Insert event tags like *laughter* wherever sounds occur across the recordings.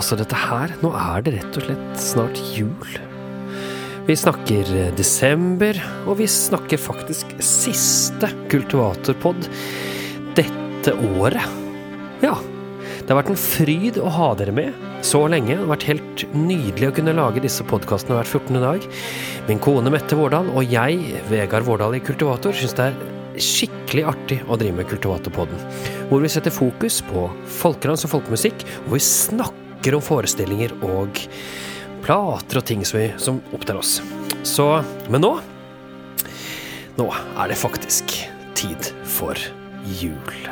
Altså, dette her Nå er det rett og slett snart jul. Vi snakker desember, og vi snakker faktisk siste kultivatorpod dette året. Ja. Det har vært en fryd å ha dere med så lenge. Det har vært helt nydelig å kunne lage disse podkastene hver 14. dag. Min kone Mette Vårdal og jeg, Vegard Vårdal i Kultivator, syns det er skikkelig artig å drive med Kultivatorpodden. Hvor vi setter fokus på folkedans og folkemusikk, hvor vi snakker om forestillinger og plater og ting som, vi, som opptar oss. Så Men nå Nå er det faktisk tid for jul.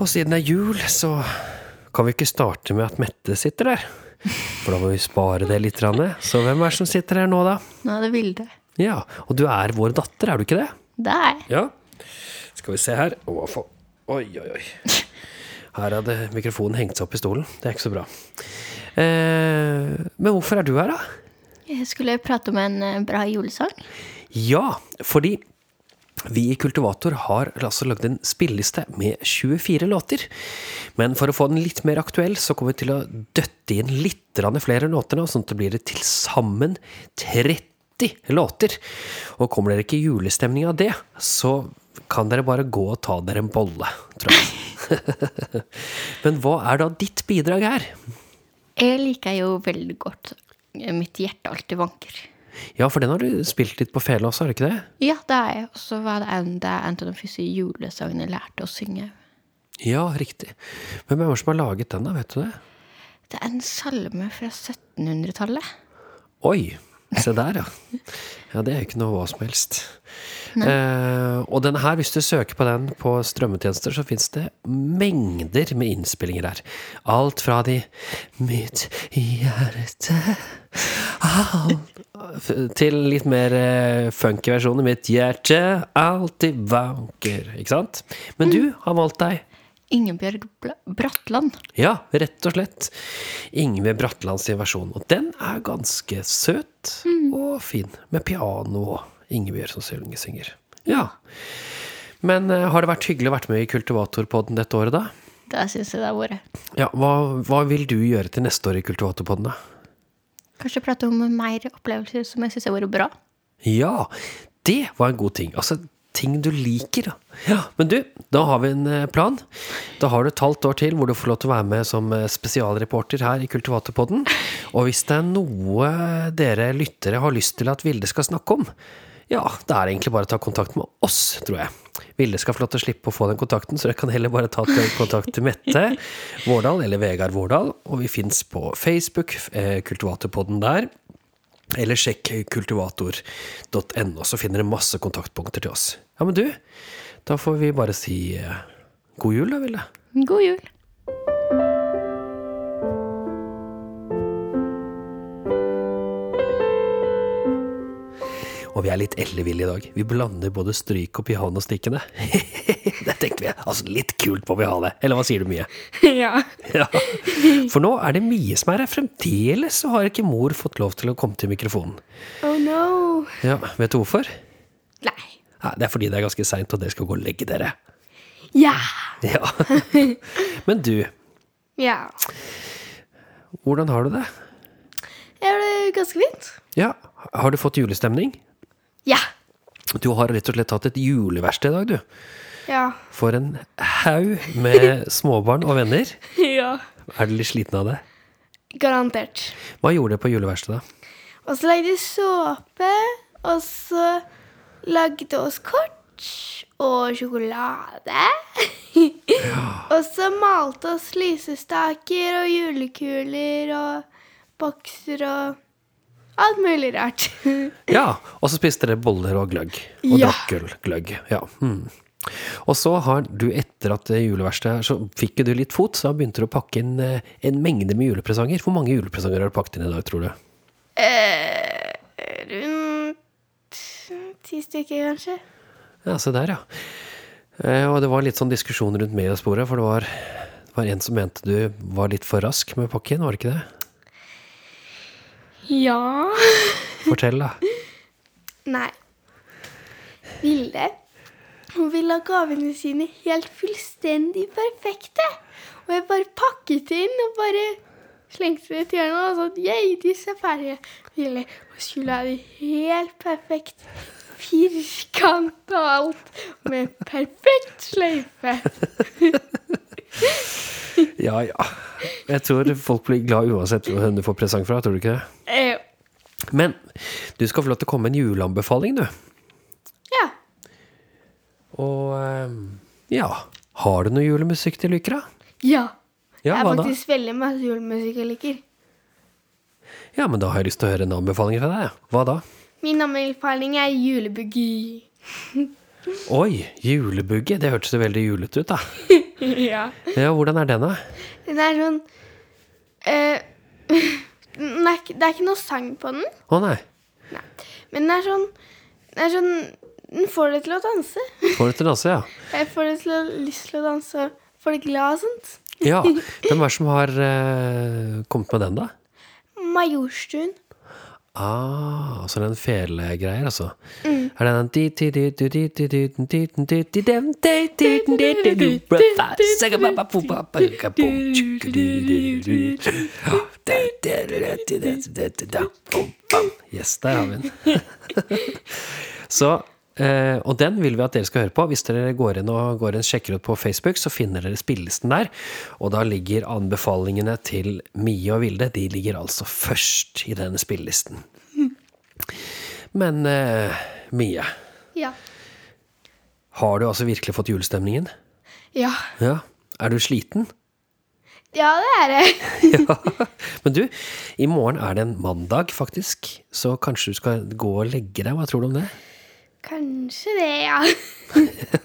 Og siden det er jul, så kan vi ikke starte med at Mette sitter der. For da må vi spare det litt. Så hvem er det som sitter her nå, da? Nå er det Vilde. Ja, Og du er vår datter, er du ikke det? Det er jeg. Ja. Skal vi se her. Oi, oi, oi. Her hadde mikrofonen hengt seg opp i stolen. Det er ikke så bra. Eh, men hvorfor er du her, da? Jeg skulle prate om en eh, bra julesang. Ja, fordi vi i Kultivator har altså lagd en spilleliste med 24 låter. Men for å få den litt mer aktuell, så kommer vi til å døtte inn litt flere låter nå, sånn at det blir til sammen 30 låter. Og kommer dere ikke i julestemning av det, så kan dere bare gå og ta dere en bolle, tror jeg. *laughs* Men hva er da ditt bidrag her? Jeg liker jo veldig godt Mitt hjerte alltid vanker. Ja, for den har du spilt litt på fele også, har du ikke det? Ja, det er jeg. Og så var det en, det er en av de første julesangene jeg lærte å synge. Ja, riktig. Men hvem er det som har laget den, da? Vet du det? Det er en salme fra 1700-tallet. Oi! Se der, ja. Ja, det er jo ikke noe hva som helst. Eh, og denne her, hvis du søker på den på strømmetjenester, så fins det mengder med innspillinger der. Alt fra de Mitt hjerte alt, Til litt mer eh, funky versjoner. Mitt hjerte alltid vanker. Ikke sant? Men du har valgt deg Ingebjørg Bratland. Ja, rett og slett. Ingebjørg Bratlands versjon. Og den er ganske søt og fin. Med piano og Ingebjørg som synger. Ja. Men uh, har det vært hyggelig å være med i Kultivatorpodden dette året, da? Det syns jeg det har vært. Ja, hva, hva, vil du gjøre til neste år i Kultivatorpodden, da? Kanskje prate om mer opplevelser som jeg syns har vært bra? Ja, det var en god ting. Altså, ting du liker. Da. Ja, men du, da har vi en eh, plan. Da har du et halvt år til hvor du får lov til å være med som eh, spesialreporter her i Kultivatorpodden. Og hvis det er noe dere lyttere har lyst til at Vilde skal snakke om, ja, det er egentlig bare å ta kontakt med oss, tror jeg. Vilde skal få lov til å slippe å få den kontakten, så dere kan heller bare ta kontakt til Mette Vårdal eller Vegard Vårdal. Og vi fins på Facebook, eh, Kultivatorpodden der. Eller sjekk kultivator.no, så finner dere masse kontaktpunkter til oss. Ja, men du, da får vi bare si uh, god jul, da, Ville. God jul. Og vi er litt elleville i dag. Vi blander både stryk og pianostikkene. *laughs* *laughs* det tenkte vi. Altså, litt kult må vi ha det. Eller hva sier du, Mie? *laughs* Ja. ja. For nå er det Mie som er her. Fremdeles så har ikke mor fått lov til å komme til mikrofonen. Oh no. Ja, Vet du hvorfor? Nei. Ja, det er fordi det er ganske seint, og dere skal gå og legge dere. Ja. Ja. *laughs* Men du, Ja. hvordan har du det? Jeg har det ganske fint. Ja, Har du fått julestemning? Ja. Du har rett og slett hatt et juleverksted i dag, du. Ja. For en haug med *laughs* småbarn og venner. Ja. Er du litt sliten av det? Garantert. Hva gjorde du på juleverkstedet? Og så lagde vi såpe, og så lagde oss kort og sjokolade. *laughs* og så malte oss lysestaker og julekuler og bokser og alt mulig rart. Ja, og så spiste dere boller og gløgg. Og Ja. drakk øl. Gløgg. Ja. Mm. Og så har du, etter at juleverkstedet Så fikk du litt fot, så begynte du å pakke inn eh, en mengde med julepresanger. Hvor mange julepresanger har du pakket inn i dag, tror du? eh, rundt ti stykker, kanskje. Ja, se der, ja. Eh, Og det var litt sånn diskusjon rundt middagsbordet, for det var Det var en som mente du var litt for rask med pakken, var det ikke det? Ja Fortell, da. *laughs* Nei. Vilde hun ville ha gavene sine helt fullstendig perfekte. Og jeg bare pakket det inn og bare slengte det til henne og sa at yay, disse er ferdige. Ville, hun skulle ha det helt perfekt. Firkant og alt. Med perfekt sløyfe. *laughs* Ja, ja. Jeg tror folk blir glad uansett hvem du får presang fra, tror du ikke det? Eh, Men du skal få lov til å komme med en juleanbefaling, du. Og eh, ja Har du noe julemusikk du liker, da? Ja. Ja, Jeg er faktisk da? veldig masse julemusikk jeg liker. Ja, men da har jeg lyst til å høre en anbefaling fra deg. Hva da? Min anbefaling er julebuggy. *laughs* Oi, julebugge. Det hørtes veldig julete ut, da. *laughs* ja. Ja, hvordan er den, da? Den er sånn *laughs* ikke- Det er ikke noe sang på den, Å nei. Nei. men den er sånn Den er sånn den får det til å danse. Får det til å danse, ja. Jeg får det til å, lyst til å danse, får det glad og sånt. ja. Hvem er det som har eh, kommet med den, da? Majorstuen. Ah, altså den felegreier, altså. Mm. Er det den Yes, der har vi den. Så eh, og den vil vi at dere skal høre på. Hvis dere går inn og går inn, sjekker ut på Facebook, så finner dere spillelisten der. Og da ligger anbefalingene til Mie og Vilde De ligger altså først i denne spillelisten. Men eh, Mie, Ja. har du altså virkelig fått julestemningen? Ja. Ja. Er du sliten? Ja, det er det. *laughs* *laughs* ja. Men du, i morgen er det en mandag, faktisk. Så kanskje du skal gå og legge deg. Hva tror du om det? Kanskje det, ja. *laughs*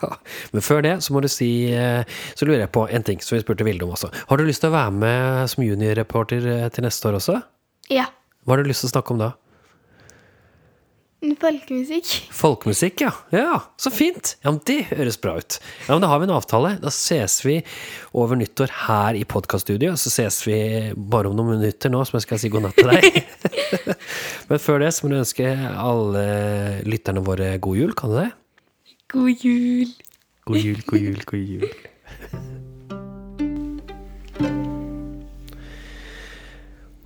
Ja. Men før det så må du si eh, Så lurer jeg på en ting som vi spurte Vilde om også. Har du lyst til å være med som juniorreporter eh, til neste år også? Ja. Hva har du lyst til å snakke om da? Folkemusikk. Folkemusikk, ja. Ja, Så fint! Ja, men Det høres bra ut. Ja, men Da har vi en avtale. Da ses vi over nyttår her i podkaststudioet. Så ses vi bare om noen minutter nå, som jeg skal si god natt til deg. *laughs* men før det så må du ønske alle lytterne våre god jul. Kan du det? God jul. God jul, god jul, god jul.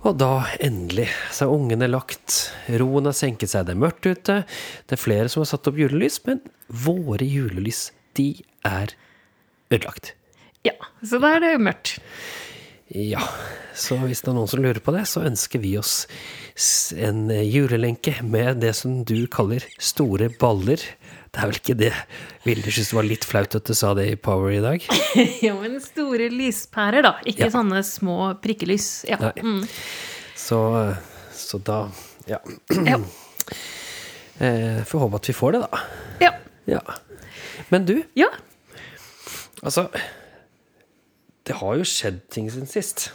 Og da, endelig, så er ungene lagt. Roen har senket seg, det er mørkt ute. Det er flere som har satt opp julelys, men våre julelys, de er ødelagt. Ja, så da er det mørkt. Ja, så hvis det er noen som lurer på det, så ønsker vi oss en julelenke med det som du kaller store baller. Det er vel ikke det. Vilde syntes det var litt flaut at du sa det i Power i dag. *laughs* Ja, men store lyspærer, da. Ikke Ja. sånne små prikkelys. Ja. Mm. Så, så da Ja. ja. *clears throat* Eh, Får håpe at vi får det, da. ja. Ja. Men du, Ja. altså Det har jo skjedd ting siden sist.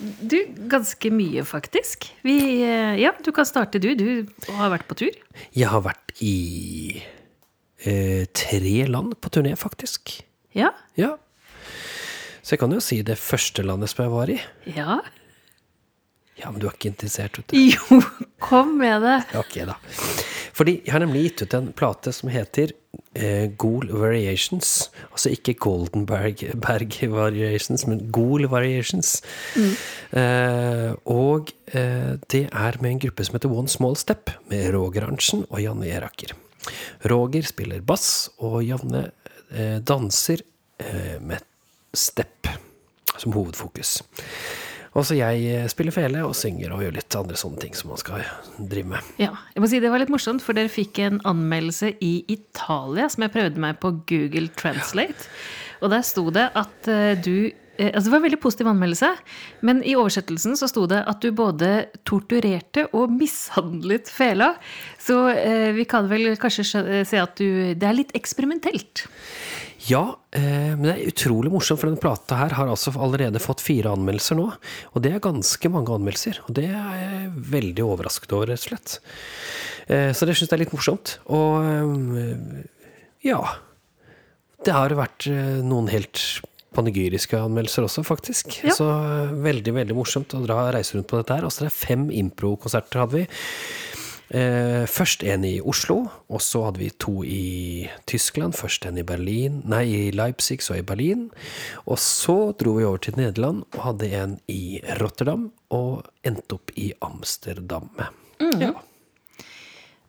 Du, ganske mye, faktisk. Vi eh, Ja, du kan starte, du. Du har vært på tur. Jeg har vært i eh, tre land på turné, faktisk. Ja. Ja. Så jeg kan jo si det første landet som jeg var i. Ja. Ja, men du er ikke interessert, vet du. Jo, kom med det. *laughs* Ok, da. Fordi jeg har nemlig gitt ut en plate som heter eh, Ghoul Variations. Altså ikke Goldenberg *laughs* Berg Variations, men Ghoul Variations. Eh, og eh, det er med en gruppe som heter One Small Step, med Roger Arntzen og Janne Eraker. Roger spiller bass, og Janne eh, danser eh, med step som hovedfokus. Og så jeg eh, spiller fele og synger og gjør litt andre sånne ting som man skal drive med. Ja, jeg må si Det var litt morsomt, for dere fikk en anmeldelse i Italia som jeg prøvde meg på Google Translate. Og der sto det at du Altså Det var en veldig positiv anmeldelse, men i oversettelsen så sto det at du både torturerte og mishandlet fela. Så eh, vi kan vel kanskje skjø- eh, se at du Det er litt eksperimentelt. Ja, eh, men det er utrolig morsomt, for denne plata her har altså allerede fått fire anmeldelser nå. Og det er ganske mange anmeldelser, og det er jeg veldig overrasket over, rett og slett. Eh, så det syns jeg er litt morsomt. Og eh, ja. Det har vært eh, noen helt panegyriske anmeldelser også, faktisk. Ja. Så eh, veldig, veldig morsomt å dra reise rundt på dette her. Altså det er fem improkonserter hadde vi. Eh, først en i Oslo, og så hadde vi to i Tyskland. Først en i Berlin, nei, i Leipzig, så i Berlin. Og så dro vi over til Nederland og hadde en i Rotterdam, og endte opp i Amsterdam. Ja.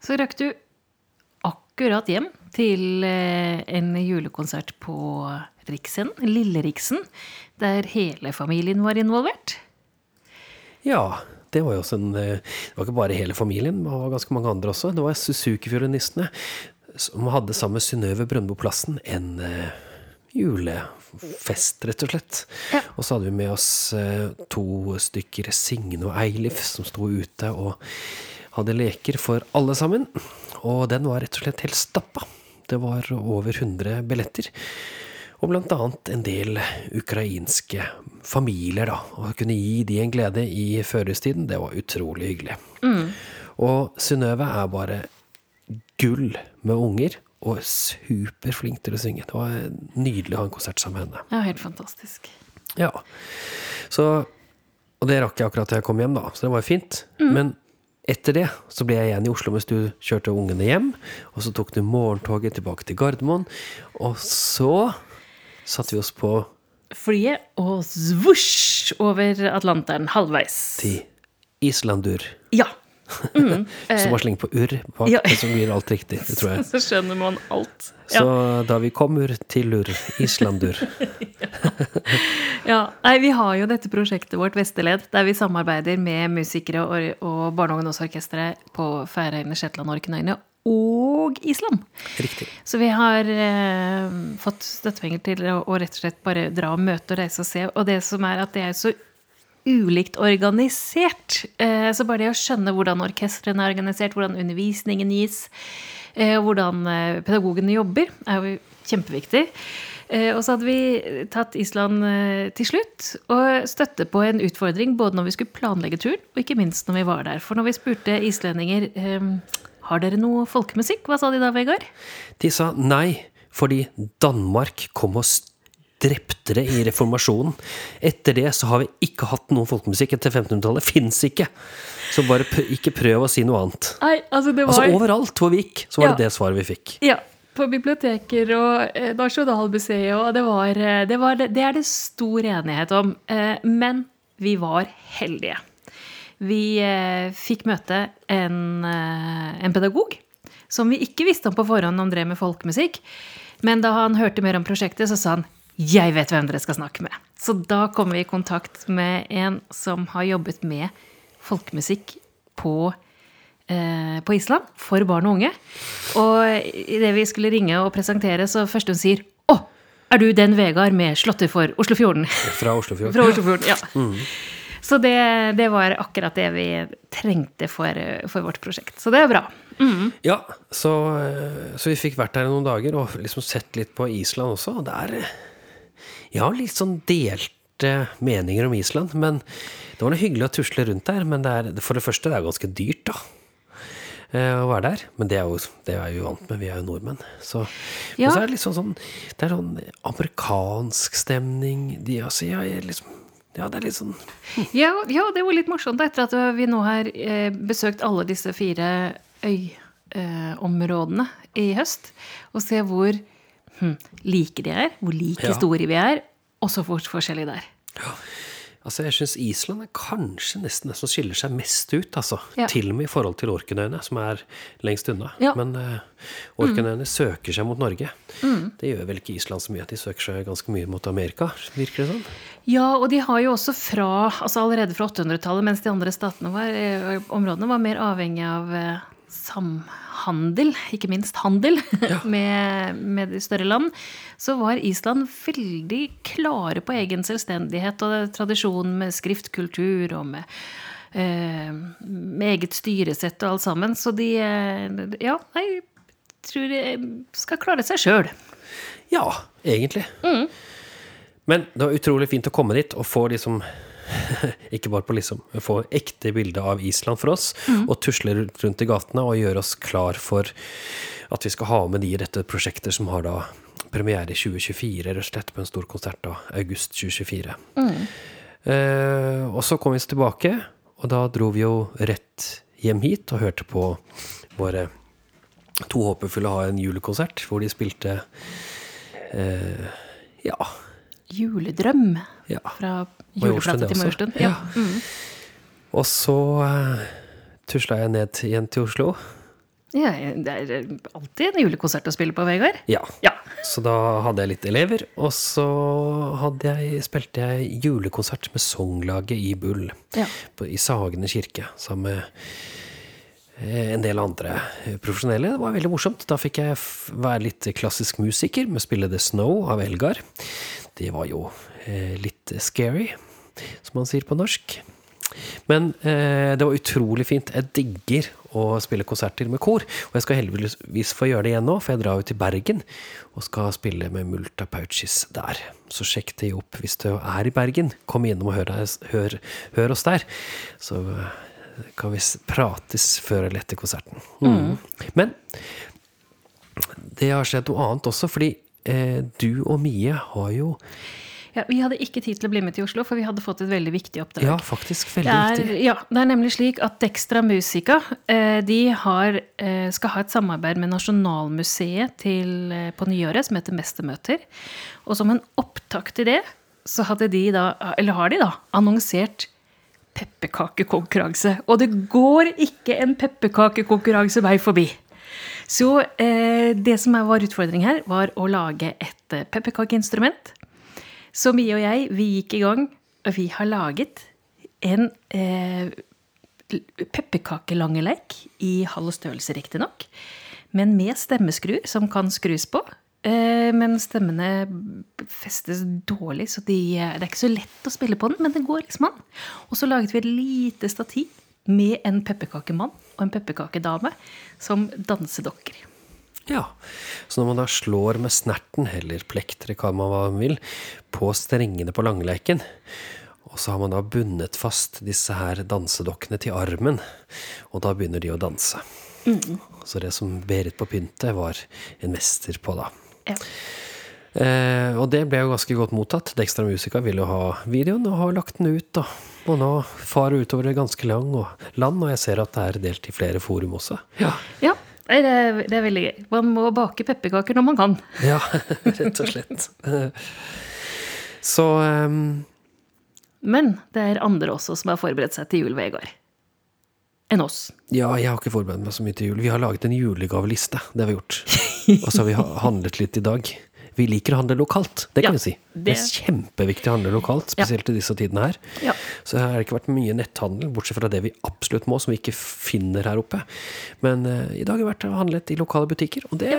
Så rakk du akkurat hjem til eh, en julekonsert på Riksen, Lille Riksen, der hele familien var involvert. Ja, det var jo også en eh, Det var ikke bare hele familien, det var ganske mange andre også. Det var Suzuki-fiolinistene som hadde sammen med Synnøve Brøndboplassen en eh, julefest, rett og slett. Ja. Og så hadde vi med oss eh, to stykker, Signe og Eilif, som sto ute og hadde leker for alle sammen. Og den var rett og slett helt stappa. Det var over 100 billetter. Og annet en del ukrainske familier, da. Å kunne gi de en glede i førjulstiden, det var utrolig hyggelig. Og Synnøve er bare gull med unger, og superflink til å synge. Det var nydelig å ha en konsert sammen med henne. Ja, helt fantastisk. Ja. Så Og det rakk jeg akkurat da jeg kom hjem, da, så det var jo fint. Men etter det så ble jeg igjen i Oslo mens du kjørte ungene hjem. Og så tok du morgentoget tilbake til Gardermoen. Og så satte vi oss på Flyet og svosj over Atlanteren halvveis. til Islandur. Ja. *laughs* Så bare slengt på urr bak, ja. som blir alt riktig. Det tror jeg. *laughs* Så skjønner man alt. Så da vi kommer til Ur, Islandur *laughs* ja. Nei, vi har jo dette prosjektet vårt, Vesterled, der vi samarbeider med musikere og, og barne- og ungdomsorkestre på Færøyene, Shetland, Orknøyene og Island. Riktig. Så vi har eh, fått støttepenger til å, å rett og slett bare dra og møte og reise og se. Og det som er at det er så ulikt organisert. Eh, så bare det å skjønne hvordan orkestrene er organisert, hvordan undervisningen gis, eh, hvordan eh, pedagogene jobber, er jo kjempeviktig. Eh, og så hadde vi tatt Island eh, til slutt, og støtte på en utfordring både når vi skulle planlegge turen, og ikke minst når vi var der. For når vi spurte islendinger har dere noe folkemusikk, hva sa de da, Vegard? De sa nei, fordi Danmark kom og drepte det i reformasjonen. Etter det så har vi ikke hatt noen folkemusikk etter 1500-tallet. Fins ikke! Så bare pr ikke prøv å si noe annet. Nei, altså det var Altså overalt hvor vi gikk, så var Ja. det det svaret vi fikk. Ja, på biblioteker og eh, Nasjonalmuseet, og det var, eh, det var Det er det stor enighet om. Eh, men vi var heldige. Vi eh, fikk møte en, eh, en pedagog som vi ikke visste om på forhånd om drev med folkemusikk. Men da han hørte mer om prosjektet, så sa han 'Jeg vet hvem dere skal snakke med'. Så da kom vi i kontakt med en som har jobbet med folkemusikk på eh, på Island for barn og unge. Og idet vi skulle ringe og presentere, så først hun sier Å, er du den Vegard med Slåtter for Oslofjorden? Fra Oslofjorden. Fra Oslofjorden, ja. Så det, det var akkurat det vi trengte for, for vårt prosjekt. Så det er bra. Ja, så, eh, så vi fikk vært der noen dager og liksom sett litt på Island også. Og det er eh, Ja, litt sånn delte meninger om Island. Men det var noe hyggelig å tusle rundt der. Men det er, for det første, det er ganske dyrt, da. eh, Å være der. Men det er, jo, det er vi jo vant med, vi er jo nordmenn. Så, Ja. Men så er det litt sånn, sånn Det er sånn amerikansk stemning. De, altså, ja, jeg liksom, ja, det er litt sånn *laughs* Ja, ja, det var litt morsomt etter at vi nå har eh, besøkt alle disse fire øyområdene i høst, og se hvor hm, like de er, hvor like Ja. store vi er, og så fort forskjellige det er. Altså, jeg syns Island er kanskje nesten det som skiller seg mest ut, altså. Ja. Til og med i forhold til Orkenøyene, som er lengst unna. Ja. Men uh, Orknøyene søker seg mot Norge. Det gjør vel ikke Island så mye. at De søker seg ganske mye mot Amerika, virker det sånn. Ja, og de har jo også fra, altså allerede fra 800-tallet, mens de andre statene var, eh, områdene var mer avhengig av eh, samhandel, ikke minst handel, *laughs* med, med de større land, så var Island veldig klare på egen selvstendighet og tradisjon med skriftkultur og med, eh, med eget styresett og alt sammen. Så de eh, Ja, jeg tror de skal klare seg sjøl. Ja, egentlig. Men det var utrolig fint å komme dit og få liksom *laughs* ikke bare på liksom, få ekte bilde av Island for oss, og tusle rundt i gatene og gjøre oss klar for at vi skal ha med de i dette prosjektet som har da premiere i 2024, rett og slett, på en stor konsert da, august 2024. Eh, og så kom vi oss tilbake, og da dro vi jo rett hjem hit og hørte på våre to håpefulle ha en julekonsert, hvor de spilte eh, ja, Juledrøm ja. fra juleplata til. Majorstuen. Ja. Ja. Og så uh, tusla jeg ned igjen til Oslo. Ja, det er eh, alltid en julekonsert å spille på, Vegard. Ja. Ja. Så da hadde jeg litt elever, og så hadde jeg, spilte jeg julekonsert med sanglaget i Bull. Ja. På, I Sagene kirke, sammen med eh, en del andre eh, profesjonelle. Det var veldig morsomt. Da fikk jeg være litt klassisk musiker med spille The Snow av Elgar. Det var jo eh, litt scary, som man sier på norsk. Men eh, det var utrolig fint. Jeg digger å spille konserter med kor. Og jeg skal heldigvis få gjøre det igjen nå, for jeg drar jo til Bergen og skal spille med Multa Pouches der. Så sjekk det opp hvis du er i Bergen. Kom innom og hør, hør, hør oss der. Så eh, kan vi prates før eller etter konserten. Mm. Men det har skjedd noe annet også, fordi du og Mie har jo Ja, vi hadde ikke tid til å bli med til Oslo, for vi hadde fått et veldig viktig oppdrag. Ja, faktisk Det veldig er, viktig. ja, det er nemlig slik at Dextra Musica eh, de har, eh, skal ha et samarbeid med Nasjonalmuseet til, eh, på nyåret som heter Mestermøter. Og som en opptak til det, så hadde de da, eller har de da, annonsert pepperkakekonkurranse. Og det går ikke en pepperkakekonkurranse vei forbi. Så eh, det som var utfordring her, var å lage et eh, pepperkakeinstrument. Så Mie og jeg, vi gikk i gang, og vi har laget en eh, pepperkakelangeleik i halv størrelse, riktignok. Men med stemmeskruer som kan skrus på. Eh, men stemmene festes dårlig, så de, eh, det er ikke så lett å spille på den. Men det går liksom an. Og så laget vi et lite stativ med en pepperkakemann og en pepperkakedame som dansedokker. Ja, så når man da slår med snerten, eller plekter, hva man vil, på strengene på langleiken, og så har man da bundet fast disse her dansedokkene til armen, og da begynner de å danse. Så det som Berit på pyntet var en mester på da. Ja. Eh, og det ble jo ganske godt mottatt. Dextra Musica ville jo ha videoen og har lagt den ut. da. Og nå farer utover det ganske lang og land, og jeg ser at det er delt i flere forum også. Ja, ja det, er, det er veldig gøy. Man må bake pepperkaker når man kan. *laughs* ja rett og slett. Så um... Men det er andre også som har forberedt seg til jul, Vegard. Enn oss. ja, jeg har ikke forberedt meg så mye til jul. Vi har laget en julegaveliste. Det har vi gjort. *laughs* Og så har vi handlet litt i dag. Vi liker å handle lokalt, det kan Ja, vi si. Det er kjempeviktig å handle lokalt, spesielt i disse tidene her. Ja. Så det har ikke vært mye netthandel, bortsett fra det vi absolutt må, som vi ikke finner her oppe. Men uh, i dag har vi vært handlet i lokale butikker, og det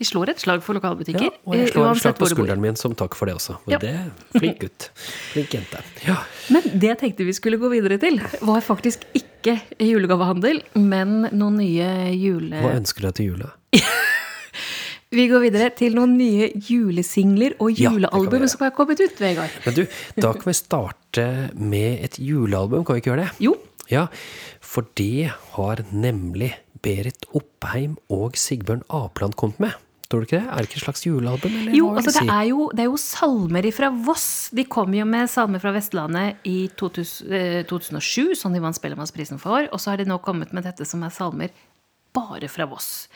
Vi slår et slag for lokalbutikker. ja, Og jeg eh, slår et slag på skulderen min som takk for det også. Og Ja. det Flink gutt. Flink jente. Ja. Men det jeg tenkte vi skulle gå videre til, var faktisk ikke julegavehandel, men noen nye jule... Hva ønsker du deg til jula? *laughs* Vi går videre til noen nye julesingler og julealbum ja, som har kommet ut, Vegard. Men du, da kan vi starte med et julealbum, kan vi ikke gjøre det? Jo, Ja, for det har nemlig Berit Oppheim og Sigbjørn Apland kommet med. Tror du ikke det? Er det ikke et slags julealbum? Eller Jo, altså det si? er jo, det er jo salmer fra Voss. De kom jo med salmer fra Vestlandet i 2000, eh, 2007, som de vant Spellemannsprisen for. Og så har de nå kommet med dette som er salmer bare fra Voss.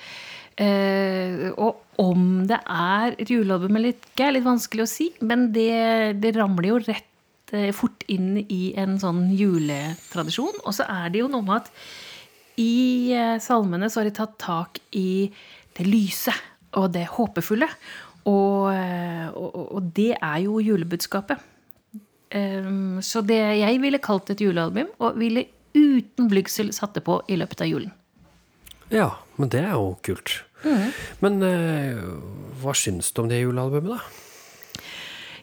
Eh, og om det er et julealbum eller ikke, er litt vanskelig å si. Men det, det ramler jo rett eh, fort inn i en sånn juletradisjon. Og så er det jo noe med at i eh, salmene så har de tatt tak i det lyse og det håpefulle. Og, og- og det er jo julebudskapet. Um, så det jeg ville kalt et julealbum, og ville uten blygsel satt det på i løpet av julen. Ja, men det er jo kult. Mm. Men eh, hva syns du om det julealbumet, da?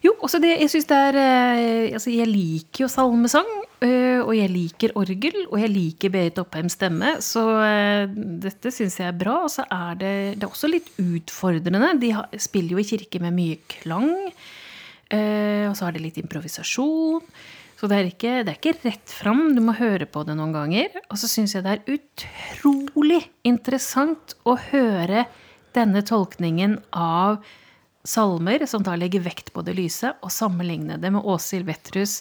Jo, også det, jeg synes det er eh, altså Jeg liker jo salmesang, eh, og jeg liker orgel, og jeg liker Berit Oppheims stemme, så eh, dette syns jeg er bra. Og så er det, det er også litt utfordrende. De har, spiller jo i kirke med mye klang, eh, og så har det litt improvisasjon. Så det er, ikke, det er ikke rett fram, du må høre på det noen ganger. Og så syns jeg det er utrolig interessant å høre denne tolkningen av salmer som da legger vekt på det lyse, og sammenligne det med Åshild Wetterhus'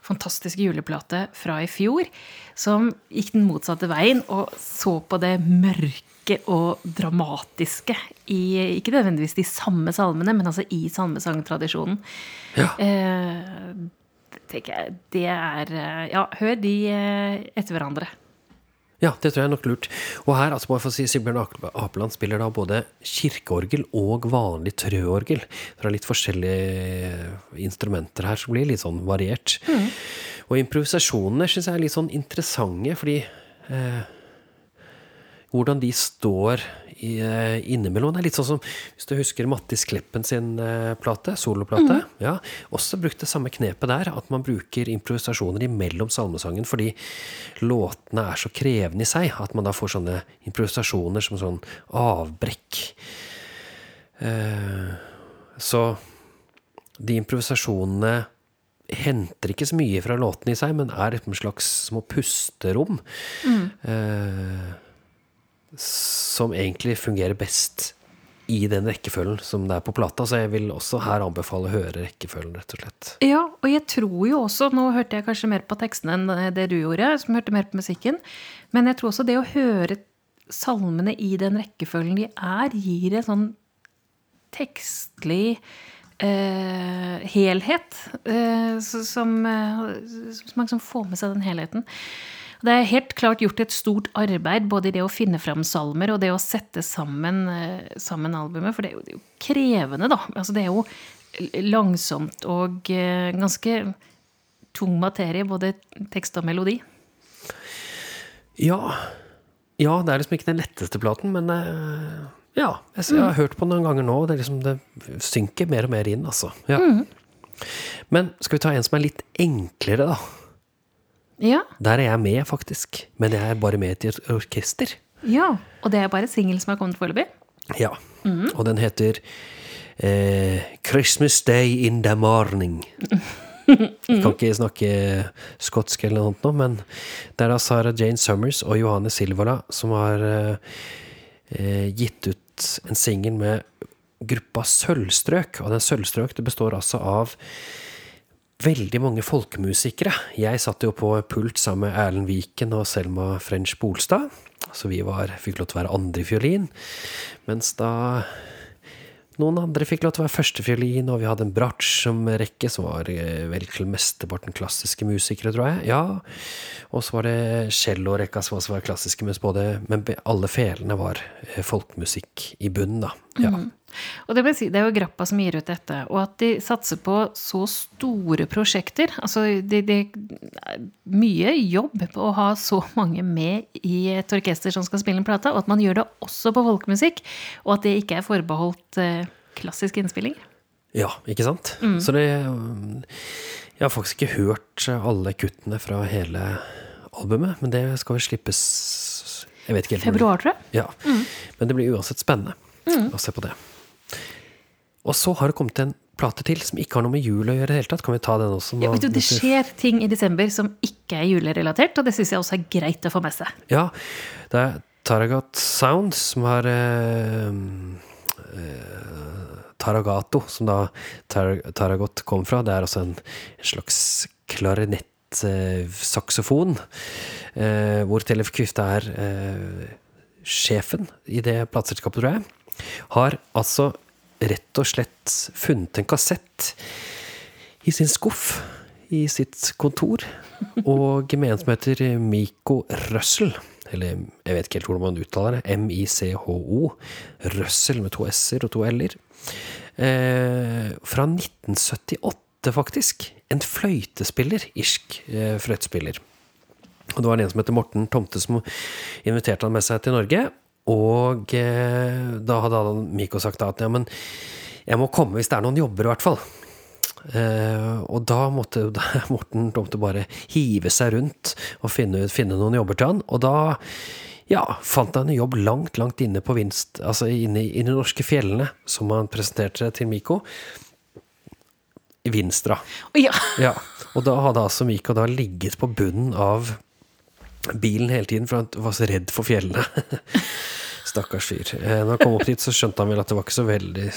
fantastiske juleplate fra i fjor, som gikk den motsatte veien og så på det mørke og dramatiske i ikke nødvendigvis de samme salmene, men altså i salmesangtradisjonen. Ja. Eh, tenker jeg, det er eh, Ja, hør de eh, etter hverandre. Ja, det tror jeg er nok lurt. Og her, altså bare for å si, Sigbjørn Apeland spiller da både kirkeorgel og vanlig trøorgel. Fra litt forskjellige instrumenter her, som blir litt sånn variert. Og improvisasjonene syns jeg er litt sånn interessante, fordi eh, hvordan de står i, eh, innimellom. Det er litt sånn som hvis du husker Mattis Kleppen sin eh, plate, soloplate. Ja, også brukte samme knepet der, at man bruker improvisasjoner imellom salmesangen fordi låtene er så krevende i seg at man da får sånne improvisasjoner som sånn avbrekk. Eh, så de improvisasjonene henter ikke så mye fra låtene i seg, men er et slags små pusterom. Eh, som egentlig fungerer best i den rekkefølgen som det er på plata. Så jeg vil også her anbefale å høre rekkefølgen, rett og slett. Ja, og jeg tror jo også, nå hørte jeg kanskje mer på tekstene enn det du gjorde, som hørte mer på musikken, men jeg tror også det å høre salmene i den rekkefølgen de er, gir en sånn tekstlig eh, helhet, eh, som, eh, som man liksom får med seg den helheten. Det er helt klart gjort et stort arbeid både i det å finne fram salmer og det å sette sammen, eh, sammen albumet, for det er, jo, det er jo krevende, da. Altså, det er jo langsomt og eh, ganske tung materie, både tekst og melodi. Ja. ja, det er liksom ikke den letteste platen, men eh, ja. Jeg, jeg har hørt på den noen ganger nå, og det, liksom, det synker mer og mer inn, altså. Ja. Men skal vi ta en som er litt enklere, da? Ja, Der er jeg med, faktisk. Men jeg er bare med i et orkester. ja. Og det er bare singel som har kommet foreløpig. Ja. Og den heter eh, 'Christmas Day in the Morning'. Jeg kan ikke snakke skotsk eller noe sånt nå, men det er da Sarah Jane Summers og Johanne Silvala som har eh, eh, gitt ut en singel med gruppa Sølvstrøk. Og den Sølvstrøk det består altså av veldig mange folkemusikere. Jeg satt jo på pult sammen med Erlend Viken og Selma French Bolstad. Så vi var, fikk lov til å være andrefiolin. Mens da noen andre fikk lov til å være førstefiolin, og vi hadde en bratsj som rekke, som var eh, vel til mesteparten klassiske musikere, tror jeg. Ja. Og så var det cellorekka som også var klassiske, mens både, men alle felene var eh, folkemusikk i bunnen, da. Ja. Og det, si, det er jo Grappa som gir ut dette. Og at de satser på så store prosjekter. Altså, det, det er mye jobb på å ha så mange med i et orkester som skal spille en plate, og at man gjør det også på folkemusikk, og at det ikke er forbeholdt eh, klassisk innspilling. Ja, ikke sant? Så det Jeg har faktisk ikke hørt alle kuttene fra hele albumet, men det skal vel slippes Jeg vet ikke helt Februar, tror jeg. Ja. Men det blir uansett spennende å se på det. Og så har det kommet en plate til som ikke har noe med jul å gjøre i det hele tatt. Kan vi ta den også? nå? Ja, vet du, det skjer ting i desember som ikke er julerelatert, og det syns jeg også er greit å få med seg. Ja, det er Taragat Sound som har eh, eh, Taragato, som da tar, Taragot kom fra. Det er altså en, en slags klarinettsaksofon, eh, hvor Tellef Kvifte er eh, sjefen i det plateselskapet, tror jeg. Har altså rett og slett funnet en kassett i sin skuff i sitt kontor, *laughs* og med en som heter Miko Russell. Eller jeg vet ikke helt hvordan man uttaler det. M-I-C-H-O. Russell med to s-er og to l-er. Eh, fra 1978, faktisk. En fløytespiller. Irsk eh, fløytespiller. Og det var en som heter Morten Tomte som inviterte han med seg til Norge. Og eh, da hadde han Miko sagt at ja, men jeg må komme hvis det er noen jobber, i hvert fall. Eh, og da måtte *laughs* da Morten Tomte bare hive seg rundt og finne, finne noen jobber til han. Og da ja, fant han en jobb langt, langt inne på vinst, altså inne, i- de norske fjellene, som han presenterte til Miko. I Vinstra. Ja! Ja, og da hadde altså Miko da ligget på bunnen av bilen hele tiden, for han var så redd for fjellene. *laughs* Stakkars fyr. Eh, Når han kom opp dit, så skjønte han vel at det var ikke så veldig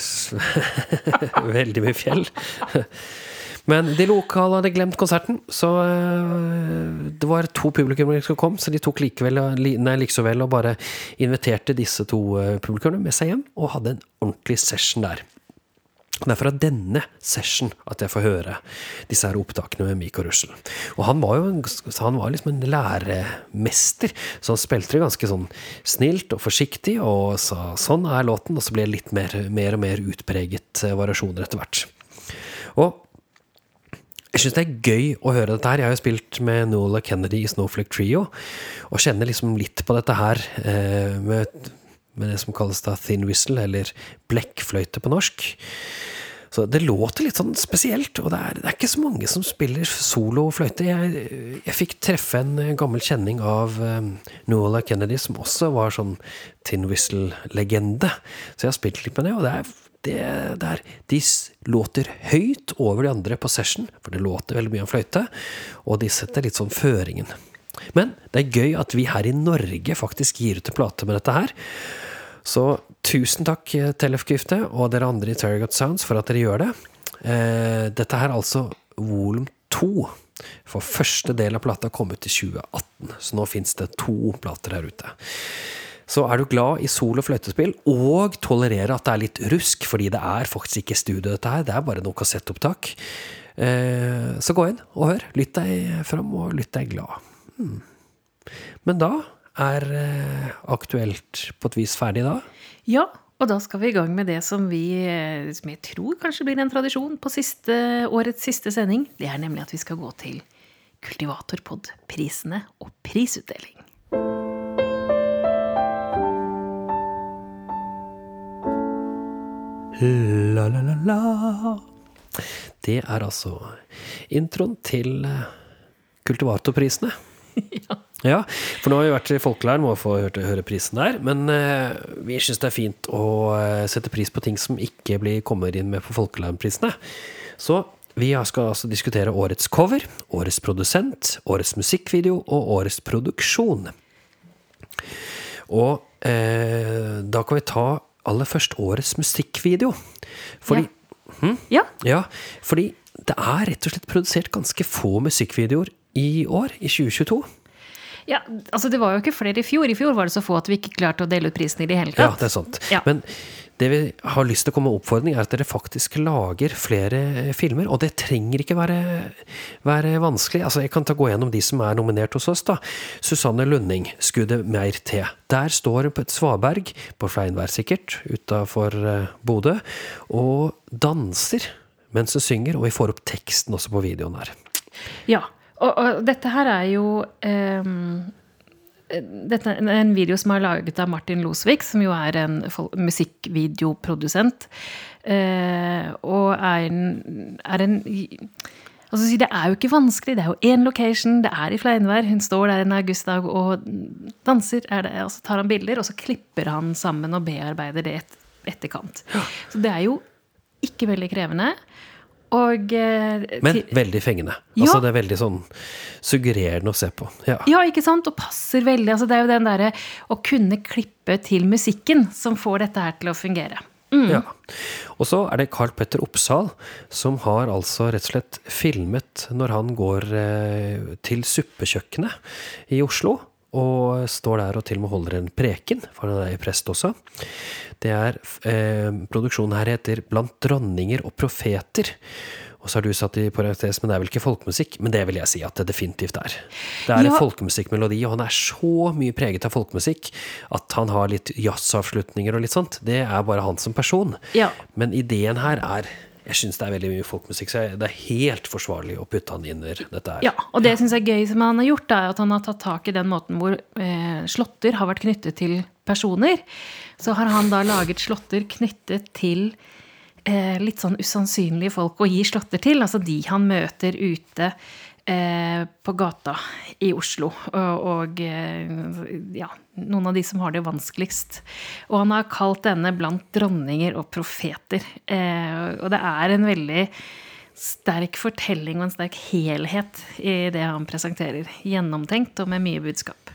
*laughs* Veldig mye fjell. *laughs* Men de lokale hadde glemt konserten, så eh, det var to publikummere som kom, så de tok likevel, nei, likevel og bare inviterte disse to eh, publikummerne med seg hjem, og hadde en ordentlig session der. Det er fra denne session at jeg får høre disse her opptakene med Miko Russell. Og han var jo en, han var liksom en læremester, så han spilte det ganske sånn snilt og forsiktig, og sa sånn er låten, og så ble det litt mer, mer og mer utpreget eh, variasjoner etter hvert. Og jeg syns det er gøy å høre dette her. Jeg har jo spilt med Nola Kennedy i Snowflake Trio, og kjenner liksom litt på dette her eh, med, med det som kalles da thin whistle, eller blekkfløyte på norsk. Så det låter litt sånn spesielt, og det er, det er ikke så mange som spiller solo fløyte. Jeg, jeg fikk treffe en gammel kjenning av um, Nola Kennedy, som også var sånn tin whistle-legende. Så jeg har spilt litt med det, og det er, det, det er De låter høyt over de andre på session, for det låter veldig mye om fløyte, og de setter litt sånn føringen. Men det er gøy at vi her i Norge faktisk gir ut en plate med dette her. Så tusen takk, eh, Tellef-Gifte, og dere andre i Terragot Sounds, for at dere gjør det. Eh, dette er altså volum to. For første del av plata kom ut i 2018, så nå fins det to plater her ute. Så er du glad i sol- og fløytespill, og tolererer at det er litt rusk, fordi det er faktisk ikke studio, dette her, det er bare noe kassettopptak, eh, så gå inn og hør. Lytt deg fram, og lytt deg glad. Hmm. Men da er eh, Aktuelt på et vis ferdig da? Ja, og da skal vi i gang med det som vi eh, som jeg tror kanskje blir en tradisjon på siste, årets siste sending. Det er nemlig at vi skal gå til Kultivatorpod-prisene og prisutdeling. La, la, la, la. Det er altså introen til eh, Kultivatorprisene. *laughs* ja. For nå har vi vært i folkeleiren, må få høre, høre prisen der. Men eh, vi syns det er fint å eh, sette pris på ting som ikke blir, kommer inn med på folkeleirenprisene. Så vi skal altså diskutere årets cover, årets produsent, årets musikkvideo og årets produksjon. Og eh, da kan vi ta aller først årets musikkvideo. Fordi Ja, ja, fordi det er rett og slett produsert ganske få musikkvideoer i år, i 2022. ja, altså det var jo ikke flere i fjor. I fjor var det så få at vi ikke klarte å dele ut prisen i det hele tatt. Ja, det er sant. Ja. Men det vi har lyst til å komme med oppfordring, er at dere faktisk lager flere eh, filmer. Og det trenger ikke være, være vanskelig. Altså, jeg kan ta gå gjennom de som er nominert hos oss. da. Susanne Lunding, 'Skuddet meir te'. Der står hun på et svaberg, på Fleinvær sikkert, utafor uh, Bodø, og danser mens hun synger. Og vi får opp teksten også på videoen her. Ja, og, og dette her er jo um, dette er en video som er laget av Martin Losvik, som jo er en musikkvideoprodusent. Eh, og er en, er en Altså, det er jo ikke vanskelig. Det er jo én location, det er i Fleinvær. Hun står der en augustdag og danser, er det, og så tar han bilder, og så klipper han sammen og bearbeider det et, etterkant. Så det er jo ikke veldig krevende. Og eh, Men veldig fengende. Ja. Altså, det er veldig sånn suggererende å se på. Ja. Ja, ikke sant? Og passer veldig. Altså, det er jo den derre å kunne klippe til musikken som får dette her til å fungere. Ja. Og så er det Carl Petter Oppsal, som har altså rett og slett filmet når han går eh, til suppekjøkkenet i Oslo. Og står der og til og med holder en preken, for han er prest også. Det er eh, Produksjonen her heter 'Blant dronninger og profeter'. Og så har du satt i parentes, men det er vel ikke folkemusikk? Men det vil jeg si at det definitivt er. Det er en folkemusikkmelodi, og han er så mye preget av folkemusikk at han har litt jazzavslutninger og litt sånt. Det er bare han som person. Ja. Men ideen her er Jeg syns det er veldig mye folkmusikk, så det er helt forsvarlig å putte han inn der dette her. Ja, og det jeg syns er gøy som han har gjort, er at han har tatt tak i den måten hvor eh, slåtter har vært knyttet til personer. Så har han da laget slåtter knyttet til eh, litt sånn usannsynlige folk å gi slåtter til. Altså de han møter ute på gata i Oslo. Og, og eh, ja, noen av de som har det vanskeligst. Og han har kalt denne 'Blant dronninger og profeter'. Eh, og det er en veldig sterk fortelling og en sterk helhet i det han presenterer. Gjennomtenkt og med mye budskap.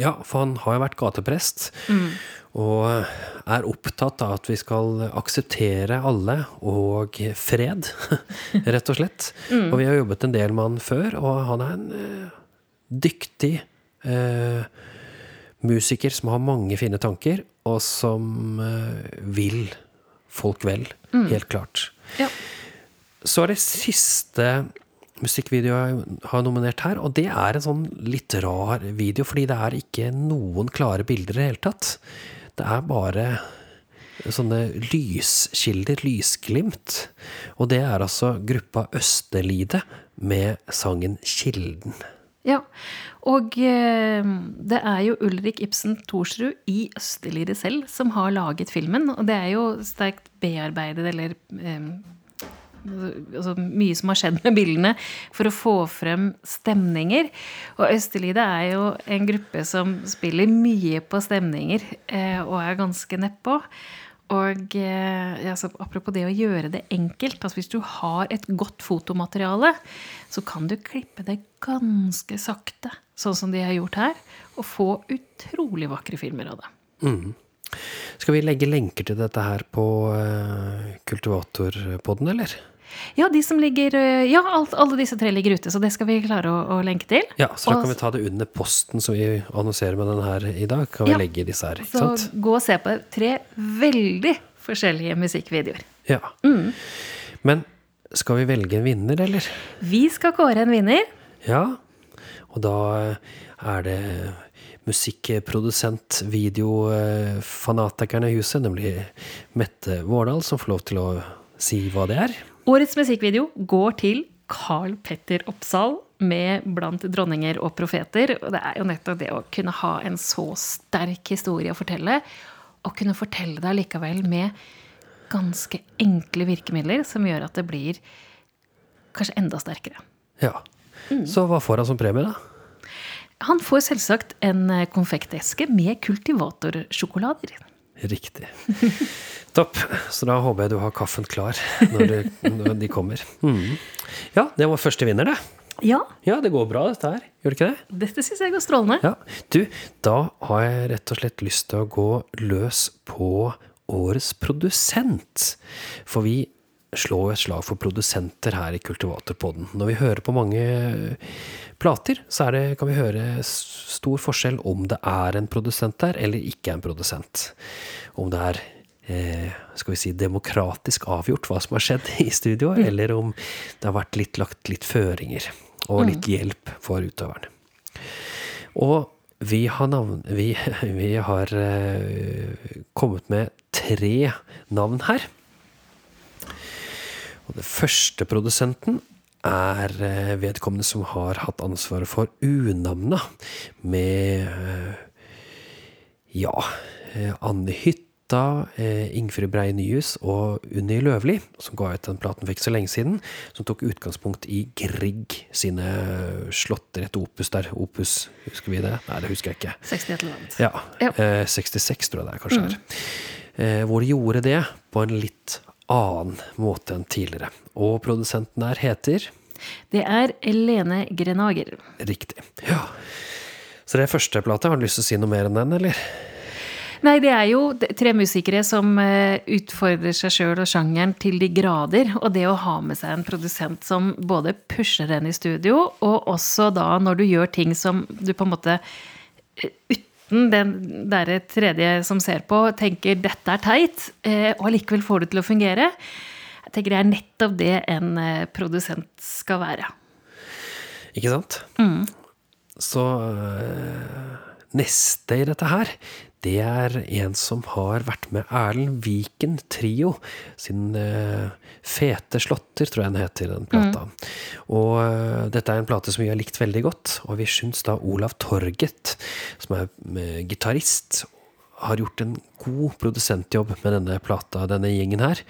Ja, for han har jo vært gateprest. Og er opptatt av at vi skal akseptere alle og fred, *laughs* rett og slett. Og vi har jobbet en del med han før, og han er en eh, dyktig eh, musiker som har mange fine tanker, og som eh, vil folk vel. Helt klart. Ja. Så er det siste musikkvideo jeg har nominert her, og det er en sånn litt rar video, fordi det er ikke noen klare bilder i det hele tatt. Det er bare sånne lyskilder, lysglimt. Og det er altså gruppa Østerlide med sangen Kilden. Ja, og eh, det er jo Ulrik Ibsen Thorsrud i Østerlide selv som har laget filmen. Og det er jo sterkt bearbeidet, eller eh, altså mye som har skjedd med bildene, for å få frem stemninger. Og Østerlide er jo en gruppe som spiller mye på stemninger, eh, og er ganske nedpå. Og eh, ja, så apropos det å gjøre det enkelt. Altså hvis du har et godt fotomateriale, så kan du klippe det ganske sakte, sånn som de har gjort her, og få utrolig vakre filmer av det. Skal vi legge lenker til dette her på uh, Kultivatorpodden, eller? Ja, de som ligger, eh, ja alt, alle disse tre ligger ute, så det skal vi klare å, å lenke til. Ja, så da Og kan vi ta det under posten som vi annonserer med den her i dag. Kan vi Ja. legge disse her, ikke Så sant? gå og se på tre veldig forskjellige musikkvideoer. Ja. Mm. Men skal vi velge en vinner, eller? Vi skal kåre en vinner. Ja. Og da eh, er det musikkprodusent, videofanatikeren i huset, nemlig Mette Vårdal, som får lov til å si hva det er. Årets musikkvideo går til Carl Petter Oppsal med 'Blant dronninger og profeter'. Og det er jo nettopp det å kunne ha en så sterk historie å fortelle, og kunne fortelle det allikevel med ganske enkle virkemidler som gjør at det blir kanskje enda sterkere. Ja. Mm. Så hva får han som premie, da? Han får selvsagt en eh, konfekteske med kultivatorsjokolader. Riktig. *laughs* Topp. Så da håper jeg du har kaffen klar når, de kommer. Mm. Ja, det var første vinner, det. Ja, Ja, det går bra, dette her. Gjør det ikke det? dette syns jeg går strålende. Ja. Du, da har jeg rett og slett lyst til å gå løs på årets produsent. For vi slår jo et slag for produsenter her i Kultivatorpodden. Når vi hører på mange plater, så er det, kan vi høre stor forskjell om det er en produsent der, eller ikke en produsent. Om det er eh, skal vi si, demokratisk avgjort hva som har skjedd i studio, eller om det har vært litt lagt litt føringer og litt hjelp for utøverne. Og vi har, navn, vi, *laughs* vi har eh, kommet med tre navn her. Og det første produsenten er eh, vedkommende som har hatt ansvaret for unavna med eh, ja, eh, Anne Hytta, Ingfrid Brei Nyhus og Unni Løvli, som ga ut den platen for ikke så lenge siden, som tok utgangspunkt i Grieg sine slåtter, et opus der. Opus, husker vi det? Nei, det husker jeg ikke. 60 et eller annet. Ja. Ja. Eh, 66 tror jeg det er, kanskje. Eh, hvor de gjorde det på en litt annen måte enn tidligere. Og produsenten der heter Det er Lene Grenager. Riktig. Ja. Så det er første plate. Har du lyst til å si noe mer enn den, eller? Nei, det er jo tre musikere som eh, utfordrer seg sjøl og sjangeren til de grader. Og det å ha med seg en produsent som både pusher en i studio, og også da når du gjør ting som du på en måte eh, den derre tredje som ser på, tenker 'dette er teit', eh, og allikevel får det til å fungere. Jeg tenker det er nettopp det en eh, produsent skal være. Ikke sant? Så øh, neste i dette her, det er en som har vært med Erlend Viken Trio. Sin uh, Fete slåtter, tror jeg den heter, den plata. Og uh, dette er en plate som vi har likt veldig godt. Og vi syns da Olav Torget, som er uh, gitarist, har gjort en god produsentjobb med denne plata, denne gjengen her.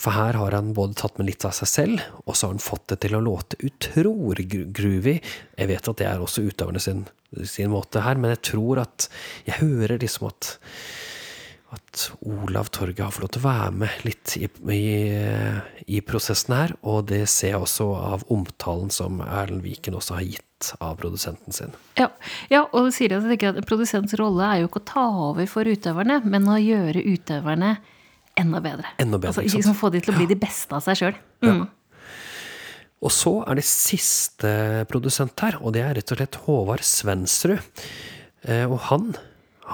For her har han både tatt med litt av seg selv, og så har han fått det til å låte utrolig groovy. Jeg vet at det er også utøverne sin, sin måte her, men jeg tror at Jeg hører liksom at at Olav Torget har fått lov til å være med litt i, i, i prosessen her. Og det ser jeg også av omtalen som Erlend Viken også har gitt av produsenten sin. Ja, ja og sier jeg tenker at produsents rolle er jo ikke å ta over for utøverne, men å gjøre utøverne enda bedre. Enda bedre, altså, liksom Få de til å bli de beste av seg sjøl. Mm. Og så er det siste produsent her, og det er rett og slett Håvard Svensrud. Eh, og han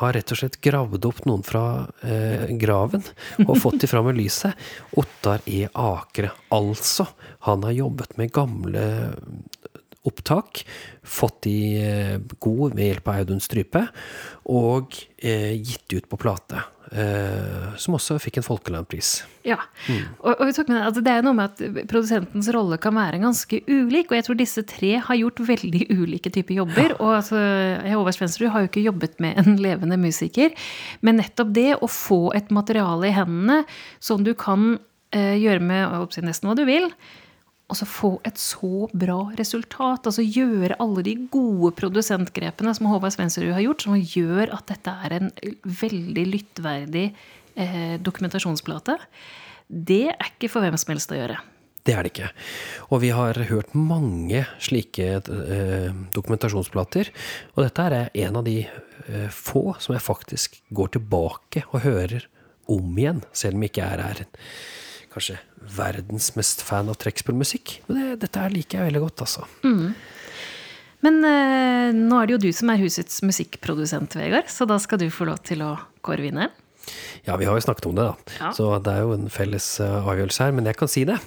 har rett og slett gravd opp noen fra eh, graven og fått de fram i lyset. Ottar E. Akre. Altså, han har jobbet med gamle opptak, fått de eh, god ved hjelp av Audun Strype, og eh, gitt ut på plate. Eh, som også fikk en Folkelandpris. Ja. Og, og vi tok med, altså det er noe med at produsentens rolle kan være ganske ulik, og jeg tror disse tre har gjort veldig ulike typer jobber. Og altså, Håvard Svensrud har jo ikke jobbet med en levende musiker, men nettopp det å få et materiale i hendene som du kan eh, gjøre med nesten hva du vil, og så få et så bra resultat. Altså gjøre alle de gode produsentgrepene som Håvard Svendsrud har gjort, som gjør at dette er en veldig lyttverdig eh, dokumentasjonsplate. Det er ikke for hvem som helst å gjøre. Det er det ikke. Og vi har hørt mange slike eh, dokumentasjonsplater. Og dette er en av de eh, få som jeg faktisk går tilbake og hører om igjen, selv om jeg ikke er her kanskje verdens mest fan av trekkspillmusikk. Men det, dette her liker jeg veldig godt, altså. Men eh, nå er det jo du som er husets musikkprodusent, Vegard, så da skal du få lov til å kåre vinneren. Ja, vi har jo snakket om det, da. Ja. Så det er jo en felles uh, avgjørelse her, men jeg kan si det.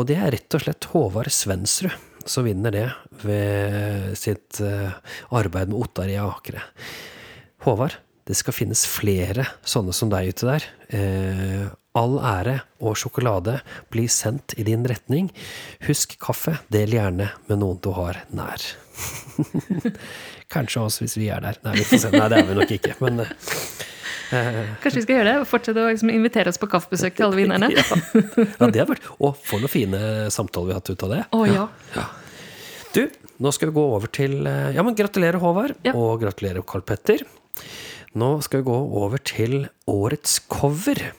Og det er rett og slett Håvard Svensrud som vinner det ved sitt uh, arbeid med Ottar i Akre. Håvard, det skal finnes flere sånne som deg ute der. Eh, all ære og sjokolade blir sendt i din retning. Husk kaffe, del gjerne med noen du har nær. *laughs* Kanskje oss, hvis vi er der. Nei. Nei, det er vi nok ikke, men eh, Kanskje vi skal gjøre det? Fortsette å liksom invitere oss på kaffebesøk til alle vinnerne? *laughs* ja. ja, det har vært Og for noen fine samtaler vi har hatt ut av det. Å ja. Du, nå skal vi gå over til eh, Ja, men gratulerer, Håvard. Ja. Og gratulerer, Karl Petter. Nå skal vi gå over til årets cover.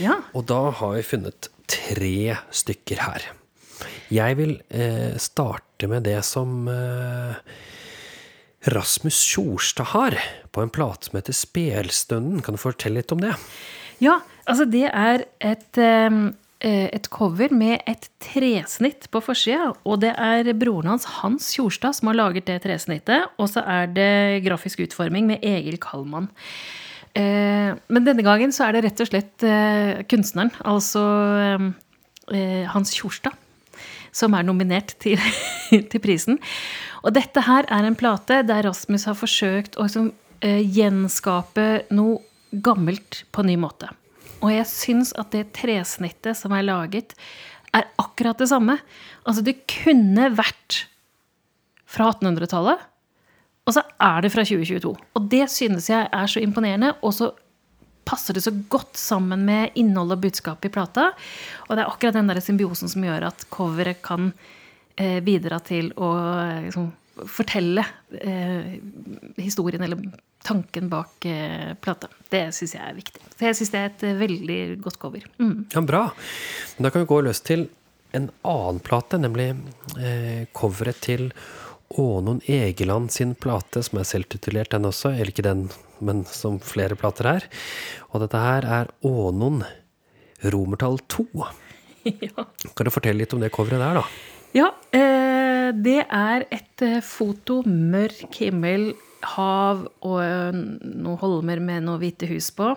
Ja. Og da har vi funnet tre stykker her. Jeg vil eh, starte med det som eh, Rasmus Tjorstad har på en plate som heter Spelstunden. Kan du fortelle litt om det? Ja, altså det er et, eh, et cover med et tresnitt på forsida. Og det er broren hans, Hans Tjorstad, som har laget det tresnittet. Og så er det grafisk utforming med Egil Kallmann. Eh, Men denne gangen så er det rett og slett eh, kunstneren, altså eh, Hans Tjorstad, som er nominert til, *laughs* til prisen. Og dette her er en plate der Rasmus har forsøkt å liksom, gjenskape noe gammelt på en ny måte. Og jeg syns at det tresnittet som er laget, er akkurat det samme. Altså, det kunne vært fra 1800-tallet, og så er det fra 2022. Og det synes jeg er så imponerende, og så passer det så godt sammen med innholdet og budskapet i plata. Og det er akkurat den der symbiosen som gjør at coveret kan eh, bidra til å eh, liksom, fortelle eh, historien eller tanken bak eh, plata. Det syns jeg er viktig. Så jeg syns det er et eh, veldig godt cover. Mm. Ja, bra. Da kan vi gå løs til en annen plate, nemlig eh, coveret til Ånon Egeland sin plate, som er selvtitulert den også, eller ikke den, men som flere plater er. Og dette her er Ånon romertall 2. *laughs* ja. Kan du fortelle litt om det coveret der, da? Ja, eh, det er et eh, foto, mørk himmel, hav og eh, noen holmer med noen hvite hus på.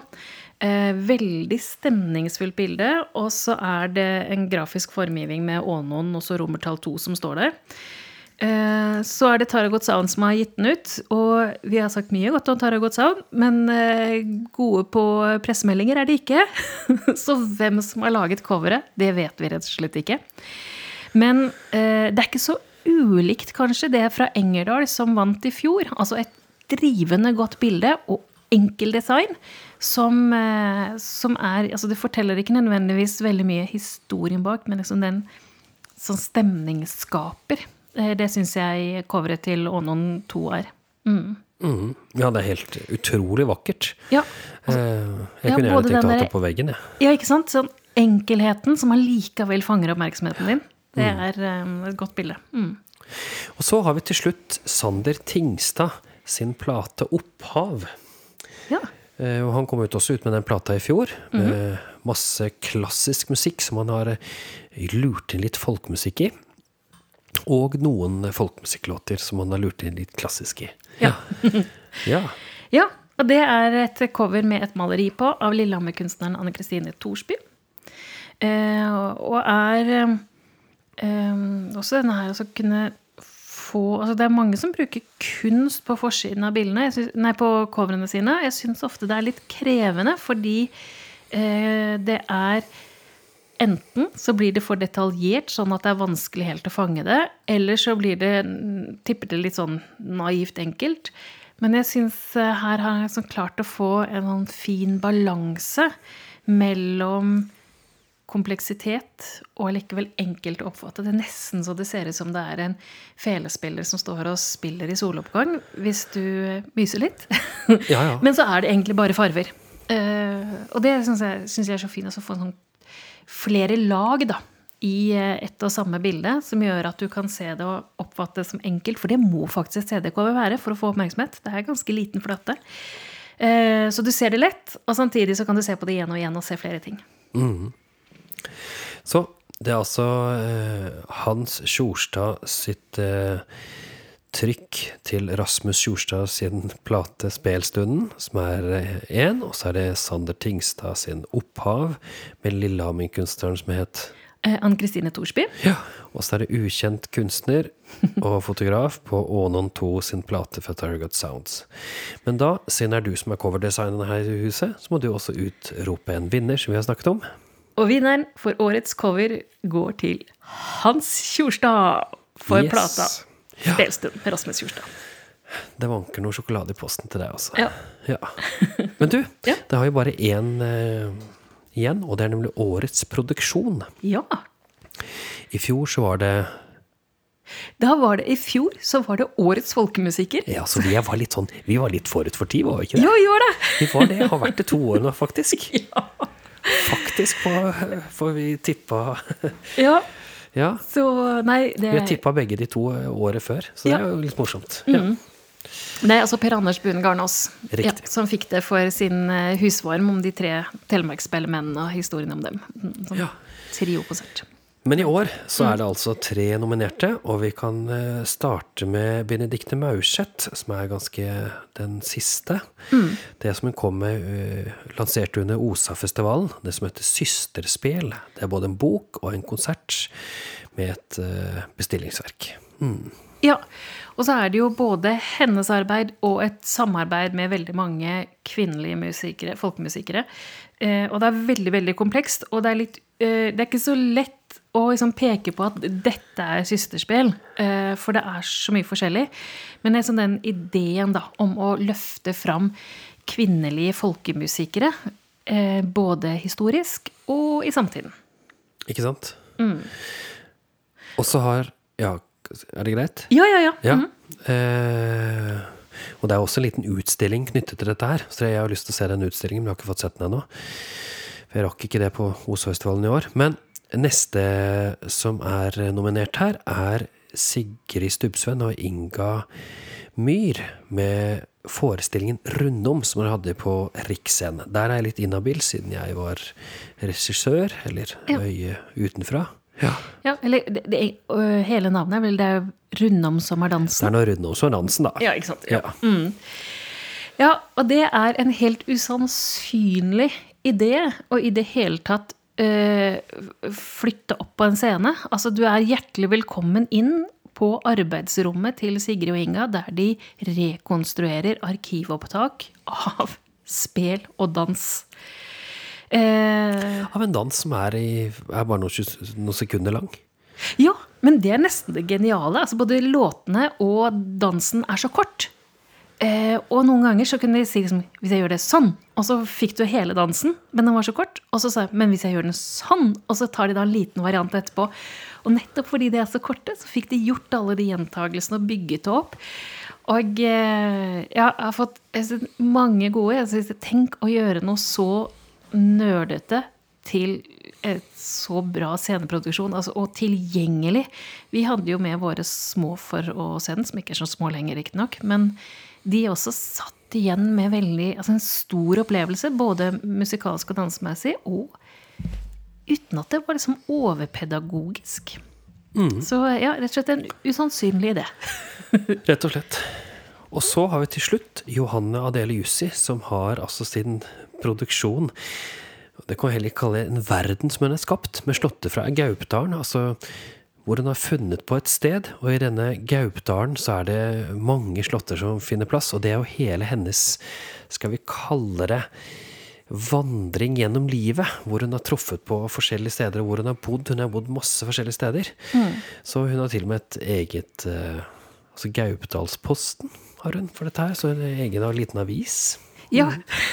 Eh, veldig stemningsfullt bilde. Og så er det en grafisk formgivning med Ånon og så romertall 2 som står der. Eh, så er det Taragot Sound som har gitt den ut. Og vi har sagt mye godt om Taragot Sound, men eh, gode på pressemeldinger er de ikke. *laughs* så hvem som har laget coveret, det vet vi rett og slett ikke. Men eh, det er ikke så ulikt, kanskje, det fra Engerdal som vant i fjor. Altså et drivende godt bilde og enkel design som, som er Altså, det forteller ikke nødvendigvis veldig mye historien bak, men liksom den som stemningsskaper. Eh, det syns jeg coveret til Ånon 2 er. Mm. Mm. Ja, det er helt utrolig vakkert. Ja. Altså, jeg Ja, kunne gjerne tenkt å ha det på veggen, jeg. Ja, ikke sant? Sånn enkelheten som allikevel fanger oppmerksomheten din. Det Mm. er um, et godt bilde. Mm. Og så har vi til slutt Sander Tingstad sin plate 'Opphav'. Ja. Og han kom ut også ut med den plata i fjor, med masse klassisk musikk som han har lurt inn litt folkemusikk i. Og noen folkemusikklåter som han har lurt inn litt klassisk i. Ja. *laughs* Ja. ja. Og det er et cover med et maleri på av Lillehammer-kunstneren Anne Kristine Thorsby. Eh, og er eh, også denne her å kunne få altså Det er mange som bruker kunst på forsiden av bildene, synes, nei, på coverene sine. Jeg syns ofte det er litt krevende, fordi eh, det er Enten så blir det for detaljert, sånn at det er vanskelig helt å fange det. Eller så blir det, tipper det litt sånn naivt enkelt. Men jeg syns eh, her har jeg sånn klart å få en sånn fin balanse mellom kompleksitet og likevel enkelt å oppfatte. Det er nesten så det ser ut som det er en felespiller som står og spiller i soloppgang, hvis du myser litt. Ja, ja. *laughs* Men så er det egentlig bare farver. Eh, og det syns jeg, synes jeg er så fint å få en sånn flere lag da, i eh, ett og samme bilde, som gjør at du kan se det og oppfatte det som enkelt. For det må faktisk CD-cover være for å få oppmerksomhet. Det er ganske liten flate. Eh, så du ser det lett, og samtidig så kan du se på det igjen og igjen og se flere ting. Så det er altså eh, Hans Tjorstad sitt trykk til Rasmus Tjorstad sin plate Spelstunden, som er én. og så er det Sander Tingstad sin Opphav, med Lillehammer-kunstneren som het Eh, Ann Kristine Thorsby. ja. Og så er det ukjent kunstner *laughs* og fotograf på Ånon 2 sin plate for Target Sounds. Men da, siden det er du som er coverdesigneren her i huset, så må du også utrope en vinner, som vi har snakket om. Og vinneren for årets cover går til Hans Tjorstad for Yes. plata Ja. Spelstund med Rasmus Tjorstad. Det vanker noe sjokolade i posten til deg også. Ja. Ja. Men du, *laughs* Ja. det har jo bare én uh, igjen, og det er nemlig årets produksjon. ja. I fjor så var det Da var det i fjor så var det årets folkemusiker. Ja, så vi var litt sånn Vi var litt forut for tid, var vi ikke det? Jo, gjør det! Vi var det. Har vært det to år nå, faktisk. *laughs* Faktisk, på, for vi tippa Ja, Ja. så Nei, det Vi har tippa begge de to året før, så det er jo litt morsomt. Ja. Det er altså Per Anders Buen Garnås som fikk det for sin eh, husvarm om de tre Telemarksspellemennene og historien om dem. Mm, Som Ja. triokonsert. Men i år så er det altså tre nominerte, og vi kan eh, starte med Benedicte Maurseth, som er ganske den siste. Det som hun kom med, eh, lanserte under OSA-festivalen, det som heter Systerspel. Det er både en bok og en konsert med et bestillingsverk. bestillingsverk. Ja, og så er det jo både hennes arbeid og et samarbeid med veldig mange kvinnelige musikere, folkemusikere. Eh, og det er veldig, veldig komplekst, og det er, litt, eh, det er ikke så lett å liksom peke på at dette er systerspill, eh, for det er så mye forskjellig. Men det er sånn den ideen da, om å løfte fram kvinnelige folkemusikere, eh, både historisk og i samtiden. Ikke sant? Og så har Ja, er det greit? Ja, ja, ja. Ja. Mhm. Eh, og det er også en liten utstilling knyttet til dette her. Så jeg har lyst til å se den utstillingen, men jeg har ikke fått sett den ennå. For jeg rakk ikke det på Oslo-festivalen i år. Men neste som er nominert her, er Sigrid Stubbsvenn og Inga Myhr med forestillingen Rundom, som de hadde på Riksscenen. Der er jeg litt inhabil, siden jeg var regissør, eller Ja. øye utenfra. Ja. Ja, eller det, det, hele navnet er vel det er Rundom som er Det er noe Rundom som er dansen, da. Ja, ikke sant? Ja. Ja, og det er en helt usannsynlig idé og i det hele tatt flytte opp på en scene. Altså, du er hjertelig velkommen inn på arbeidsrommet til Sigrid og Inga, der de rekonstruerer arkivopptak av spel og dans. Eh, Av en dans som er, i, er bare noen, noen sekunder lang. Ja, men det er nesten det geniale. Altså Både låtene og dansen er så kort. Eh, og noen ganger så kunne de si liksom, hvis jeg gjør det sånn, og så fikk du hele dansen, men den var så kort. Og så sa jeg men hvis jeg gjør den sånn, og så tar de da en liten variant etterpå. Og nettopp fordi de er så korte, så fikk de gjort alle de gjentagelsene og bygget det opp. Og eh, jeg har fått jeg mange gode. Jeg synes, tenk å gjøre noe så nerdete til et så bra sceneproduksjon, altså, og tilgjengelig. Vi hadde jo med våre små for å se den, som ikke er så små lenger, riktignok. Men de også satt igjen med veldig, altså en stor opplevelse, både musikalsk og dansemessig, og uten at det var liksom overpedagogisk. Så ja, rett og slett en usannsynlig idé. *laughs* Rett og slett. Og så har vi til slutt Johanne Adele Jussi, som har altså sin produksjon Det kan vi heller ikke kalle en verden som hun er skapt, med slåtter fra Gaupdalen. Altså hvor hun har funnet på et sted, og i denne Gaupdalen så er det mange slåtter som finner plass, og det er jo hele hennes, skal vi kalle det, vandring gjennom livet, hvor hun har truffet på forskjellige steder, hvor hun har bodd. Hun har bodd masse forskjellige steder. Så hun har til og med et eget eh, Altså Gaupdalsposten har hun for dette her, så en egen og liten avis. Ja.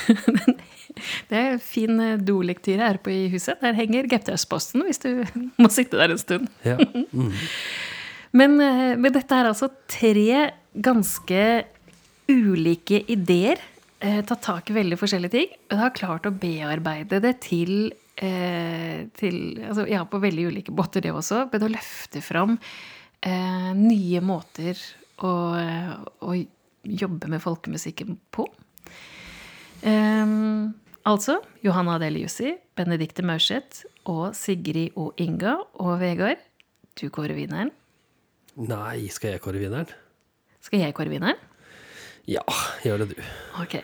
*laughs* det er fin eh, dolektyre her på i huset. Der henger Gaupdalsposten hvis du *laughs* må sitte der en stund. Ja. Mm. *laughs* Men, eh, men dette er altså tre ganske ulike ideer. Eh, tatt tak i veldig forskjellige ting. Og har klart å bearbeide det til, eh, til altså, Ja, på veldig ulike båter, det også. Men å løfte fram eh, nye måter å, å jobbe med folkemusikken på. Um, altså Johanna Adele Jussi, Benedicte Maurseth og Sigrid og Inga og Vegard. Du kårer vinneren. Nei, skal jeg kåre vinneren? Skal jeg kåre vinneren? Ja, gjør det du. Ok.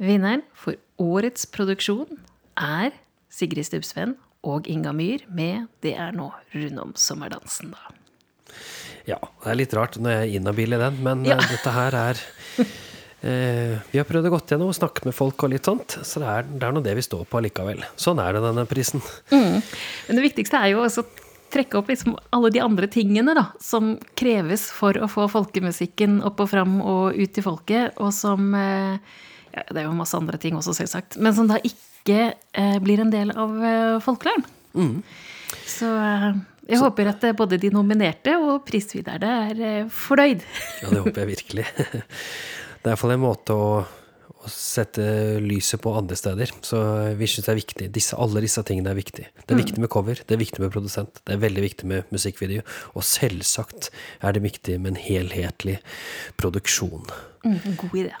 Vinneren for årets produksjon er Sigrid Stubbsveen og Inga Myhr med 'Det er nå rundom sommerdansen', da. Ja, det er litt rart når jeg er inhabil i den, men Ja. eh, dette her er *laughs* Vi har prøvd å gått gjennom og snakke med folk og litt sånt, så det er, det er nå det vi står på allikevel. Sånn er det, denne prisen. Men det viktigste er jo også å trekke opp liksom alle de andre tingene da, som kreves for å få folkemusikken opp og fram og ut til folket, og som eh, ja, Det er jo masse andre ting også, selvsagt. Men som da ikke eh, blir en del av eh, folkelæren. Så jeg jeg håper at eh, både de nominerte og prisvinnerne er eh, fornøyd. Ja, det håper jeg virkelig. *laughs* Det er iallfall en måte å, å sette lyset på andre steder. Så vi syns det er viktig. Disse, alle disse tingene er viktig. Det er viktig med cover, det er viktig med produsent, det er veldig viktig med musikkvideo. Og selvsagt er det viktig med en helhetlig produksjon. Mm, god idé.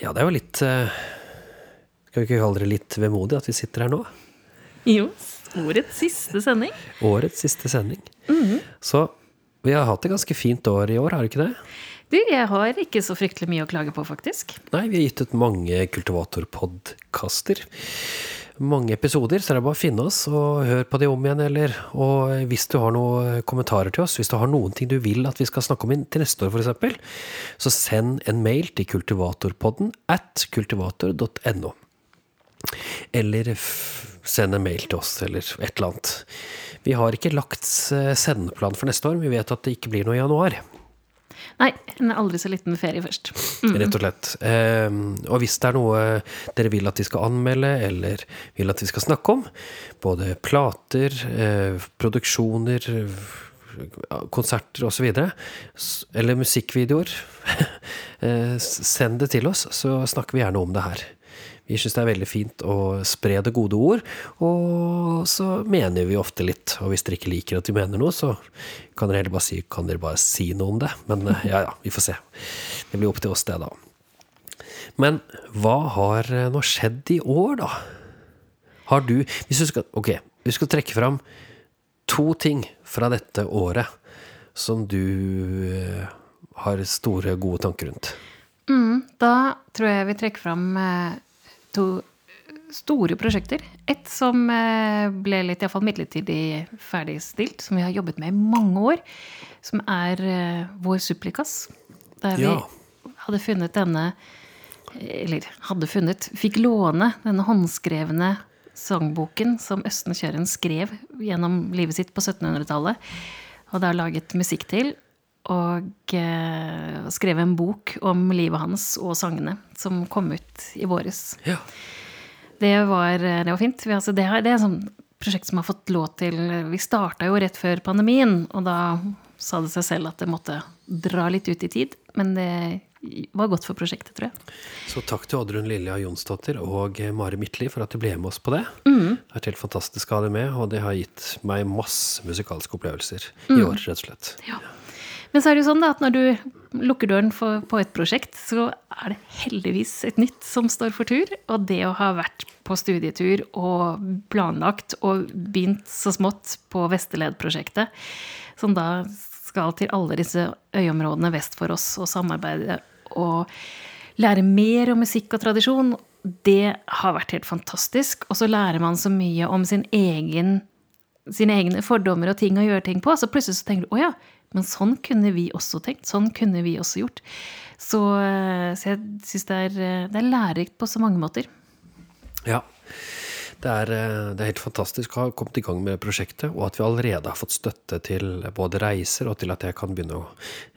Ja, det er jo litt eh, Skal vi ikke kalle det litt vemodig at vi sitter her nå? Jo, årets siste sending. Årets siste sending. Så vi har hatt et ganske fint år i år, har vi ikke det? Du, jeg har ikke så fryktelig mye å klage på, faktisk. Nei, vi har gitt ut mange kultivatorpodkaster. Mange episoder, så det er bare å finne oss og høre på de om igjen, eller Og hvis du har noen kommentarer til oss, hvis du har noen ting du vil at vi skal snakke om til neste år, f.eks., så send en mail til kultivatorpodden at kultivator.no. Eller send en mail til oss, eller et eller annet. Vi har ikke lagt eh, sendeplan for neste år, vi vet at det ikke blir noe i januar. Nei, en aldri så liten ferie først. Rett og slett. Eh, og hvis det er noe dere vil at vi skal anmelde, eller vil at vi skal snakke om, både plater, eh, produksjoner, konserter osv., eller musikkvideoer, *laughs* eh, send det til oss, så snakker vi gjerne om det her. Vi syns det er veldig fint å spre det gode ord, og så mener vi ofte litt. Og hvis dere ikke liker at vi mener noe, så kan dere heller bare si, kan dere bare si noe om det. Men eh, ja, ja, vi får se. Det blir opp til oss, det, da. Men hva har eh, nå skjedd i år, da? Har du Hvis du skal, ok, vi skal trekke fram to ting fra dette året som du eh, har store, gode tanker rundt. Da tror jeg vi trekker fram to store prosjekter. Et som eh, ble litt iallfall midlertidig ferdigstilt, som vi har jobbet med i mange år. Som er eh, Vår Supplikas. Der vi Ja. hadde funnet denne Eller hadde funnet Fikk låne denne håndskrevne sangboken som Østen Kjøren skrev gjennom livet sitt på 1700-tallet. Og da laget musikk til. Og eh, skrev en bok om livet hans og sangene, som kom ut i våres. Ja. Det var, det var fint. Vi, altså, det, det er et sånt prosjekt som har fått lov til Vi starta jo rett før pandemien, og da sa det seg selv at det måtte dra litt ut i tid. Men det var godt for prosjektet, tror jeg. Så takk til Oddrun Lilja Jonsdottir og Mari Midtli for at du ble med oss på det. Det er helt fantastisk å ha deg med, og det har gitt meg masse musikalske opplevelser i år, rett og slett. Ja. Men så er det jo sånn da, at når du lukker døren for, på et prosjekt, så er det heldigvis et nytt som står for tur. Og det å ha vært på studietur og planlagt og begynt så smått på Vesterled-prosjektet, som da skal til alle disse øyområdene vest for oss og samarbeide og lære mer om musikk og tradisjon, det har vært helt fantastisk. Og så lærer man så mye om sin egen, sine egne fordommer og ting å gjøre ting på. Så plutselig så tenker du å ja, men sånn kunne vi også tenkt. Sånn kunne vi også gjort. Så, eh, så jeg syns det, er, eh, det er lærerikt på så mange måter. Ja. Det er, eh, det er helt fantastisk å ha kommet i gang med prosjektet, og at vi allerede har fått støtte til både reiser og til at jeg kan begynne å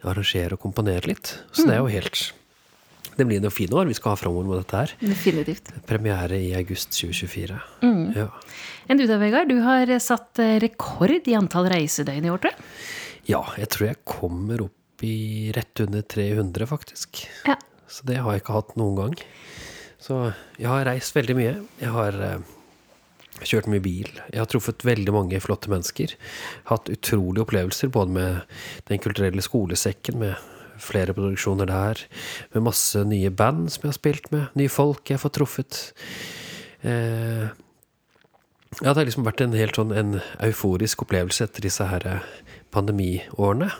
arrangere og komponere litt. Så det er jo helt Det blir noen fine år vi skal ha framover med dette her. Definitivt. Premiere i august 2024. Ja. Enn du da, Vegard? Du har satt rekord i antall reisedøgn i år, tror jeg. ja, jeg tror jeg kommer opp i rett under 300, faktisk. Ja. Så det har jeg ikke hatt noen gang. Så jeg har reist veldig mye. Jeg har eh, kjørt mye bil. Jeg har truffet veldig mange flotte mennesker. Hatt utrolige opplevelser, både med Den kulturelle skolesekken, med flere produksjoner der, med masse nye band som jeg har spilt med, nye folk jeg har fått truffet. Eh, ja, det har liksom vært en helt sånn en euforisk opplevelse etter disse her eh, pandemiårene.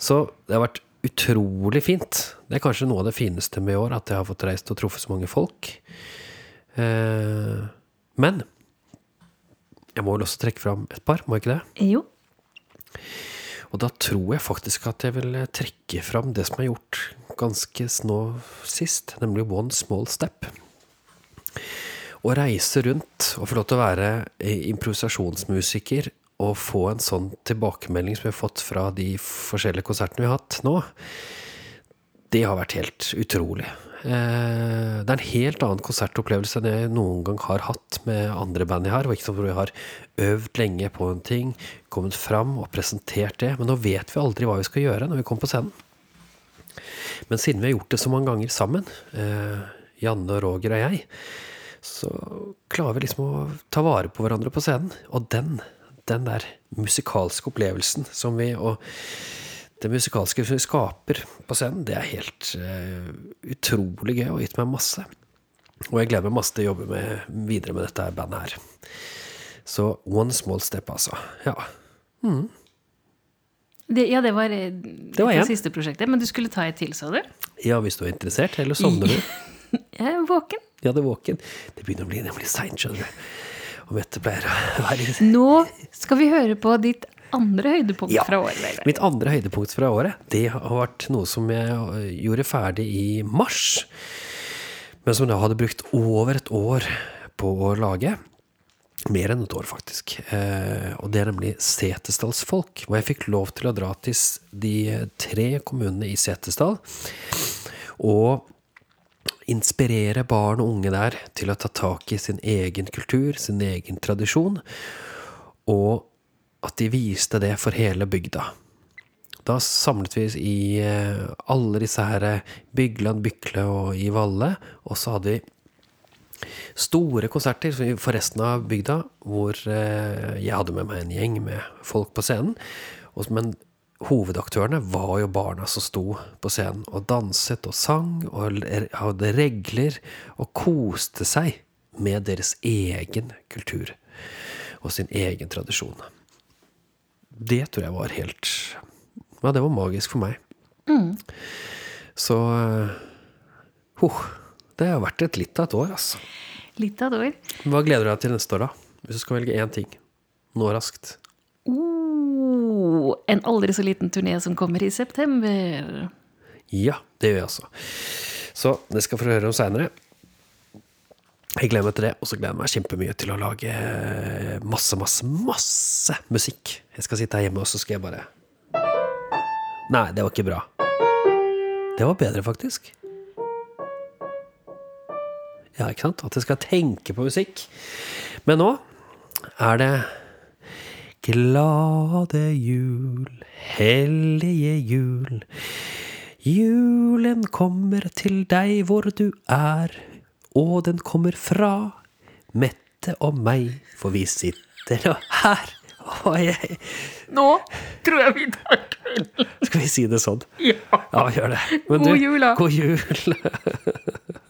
Så det har vært utrolig fint. Det er kanskje noe av det fineste med i år, at jeg har fått reist og truffet så mange folk. Eh, men jeg må vel også trekke fram et par, må jeg ikke det? Jo. Og da tror jeg faktisk at jeg vil trekke fram det som er gjort ganske nå sist, nemlig One Small Step. Å reise rundt og få lov til å være improvisasjonsmusiker og få en sånn tilbakemelding som vi har fått fra de forskjellige konsertene vi har hatt nå, det har vært helt utrolig. Eh, Det er en helt annen konsertopplevelse enn jeg noen gang har hatt med andre band jeg har. Og ikke sånn hvor jeg har øvd lenge på en ting, kommet fram og presentert det. Men nå vet vi aldri hva vi skal gjøre når vi kommer på scenen. Men siden vi har gjort det så mange ganger sammen, eh, Janne og Roger og jeg, så klarer vi liksom å ta vare på hverandre på scenen. Og den, den der musikalske opplevelsen som vi og det musikalske vi skaper på scenen, det er helt uh, utrolig gøy og gitt meg masse. Og jeg gleder meg masse til å jobbe med, videre med dette bandet her. Så one small step, altså. Ja. Det, ja, det var, eh, var det siste prosjektet. Men du skulle ta et til, sa du? ja, hvis du er interessert. Eller sovner du? *laughs* Jeg er våken. Ja, det er våken. Det begynner å bli nemlig seint, skjønner du. Nå skal vi høre på ditt andre høydepunkt Ja. fra året. Eller? Mitt andre høydepunkt fra året, det har vært noe som jeg øh, gjorde ferdig i mars. Men som jeg hadde brukt over et år på å lage. Mer enn et år, faktisk. Eh, og det er nemlig Setesdalsfolk. Hvor jeg fikk lov til å dra til de tre kommunene i Setesdal. Og inspirere barn og unge der til å ta tak i sin egen kultur, sin egen tradisjon. Og at de viste det for hele bygda. Da samlet vi i eh, alle disse her eh, Bygland, Bykle og i Valle, og så hadde vi store konserter for resten av bygda, hvor eh, jeg hadde med meg en gjeng med folk på scenen. Men hovedaktørene var jo barna som sto på scenen og danset og sang og hadde regler og koste seg med deres egen kultur og sin egen tradisjon. Det tror jeg var helt Ja, det var magisk for meg. Så eh, huh, Det har vært et litt av et år, altså. Litt av et år. Hva gleder du deg til neste år, da? Hvis du skal velge én ting. Nå raskt. Oh, en aldri så liten turné som kommer i september. Ja, det gjør jeg altså. Så det skal få høre om seinere. Jeg gleder meg til det, og så gleder jeg meg kjempemye til å lage masse, masse, masse musikk. Jeg skal sitte her hjemme, og så skal jeg bare Nei, det var ikke bra. Det var bedre, faktisk. Ja, ikke sant? At jeg skal tenke på musikk. Men nå er det Glade jul, hellige jul. Julen kommer til deg hvor du er, og den kommer fra Mette og meg, for vi sitter og her. Og jeg Nå tror jeg vi tar kvelden. Skal vi si det sånn? Ja. Ja, gjør det. Men God jul, da. God jul. *laughs*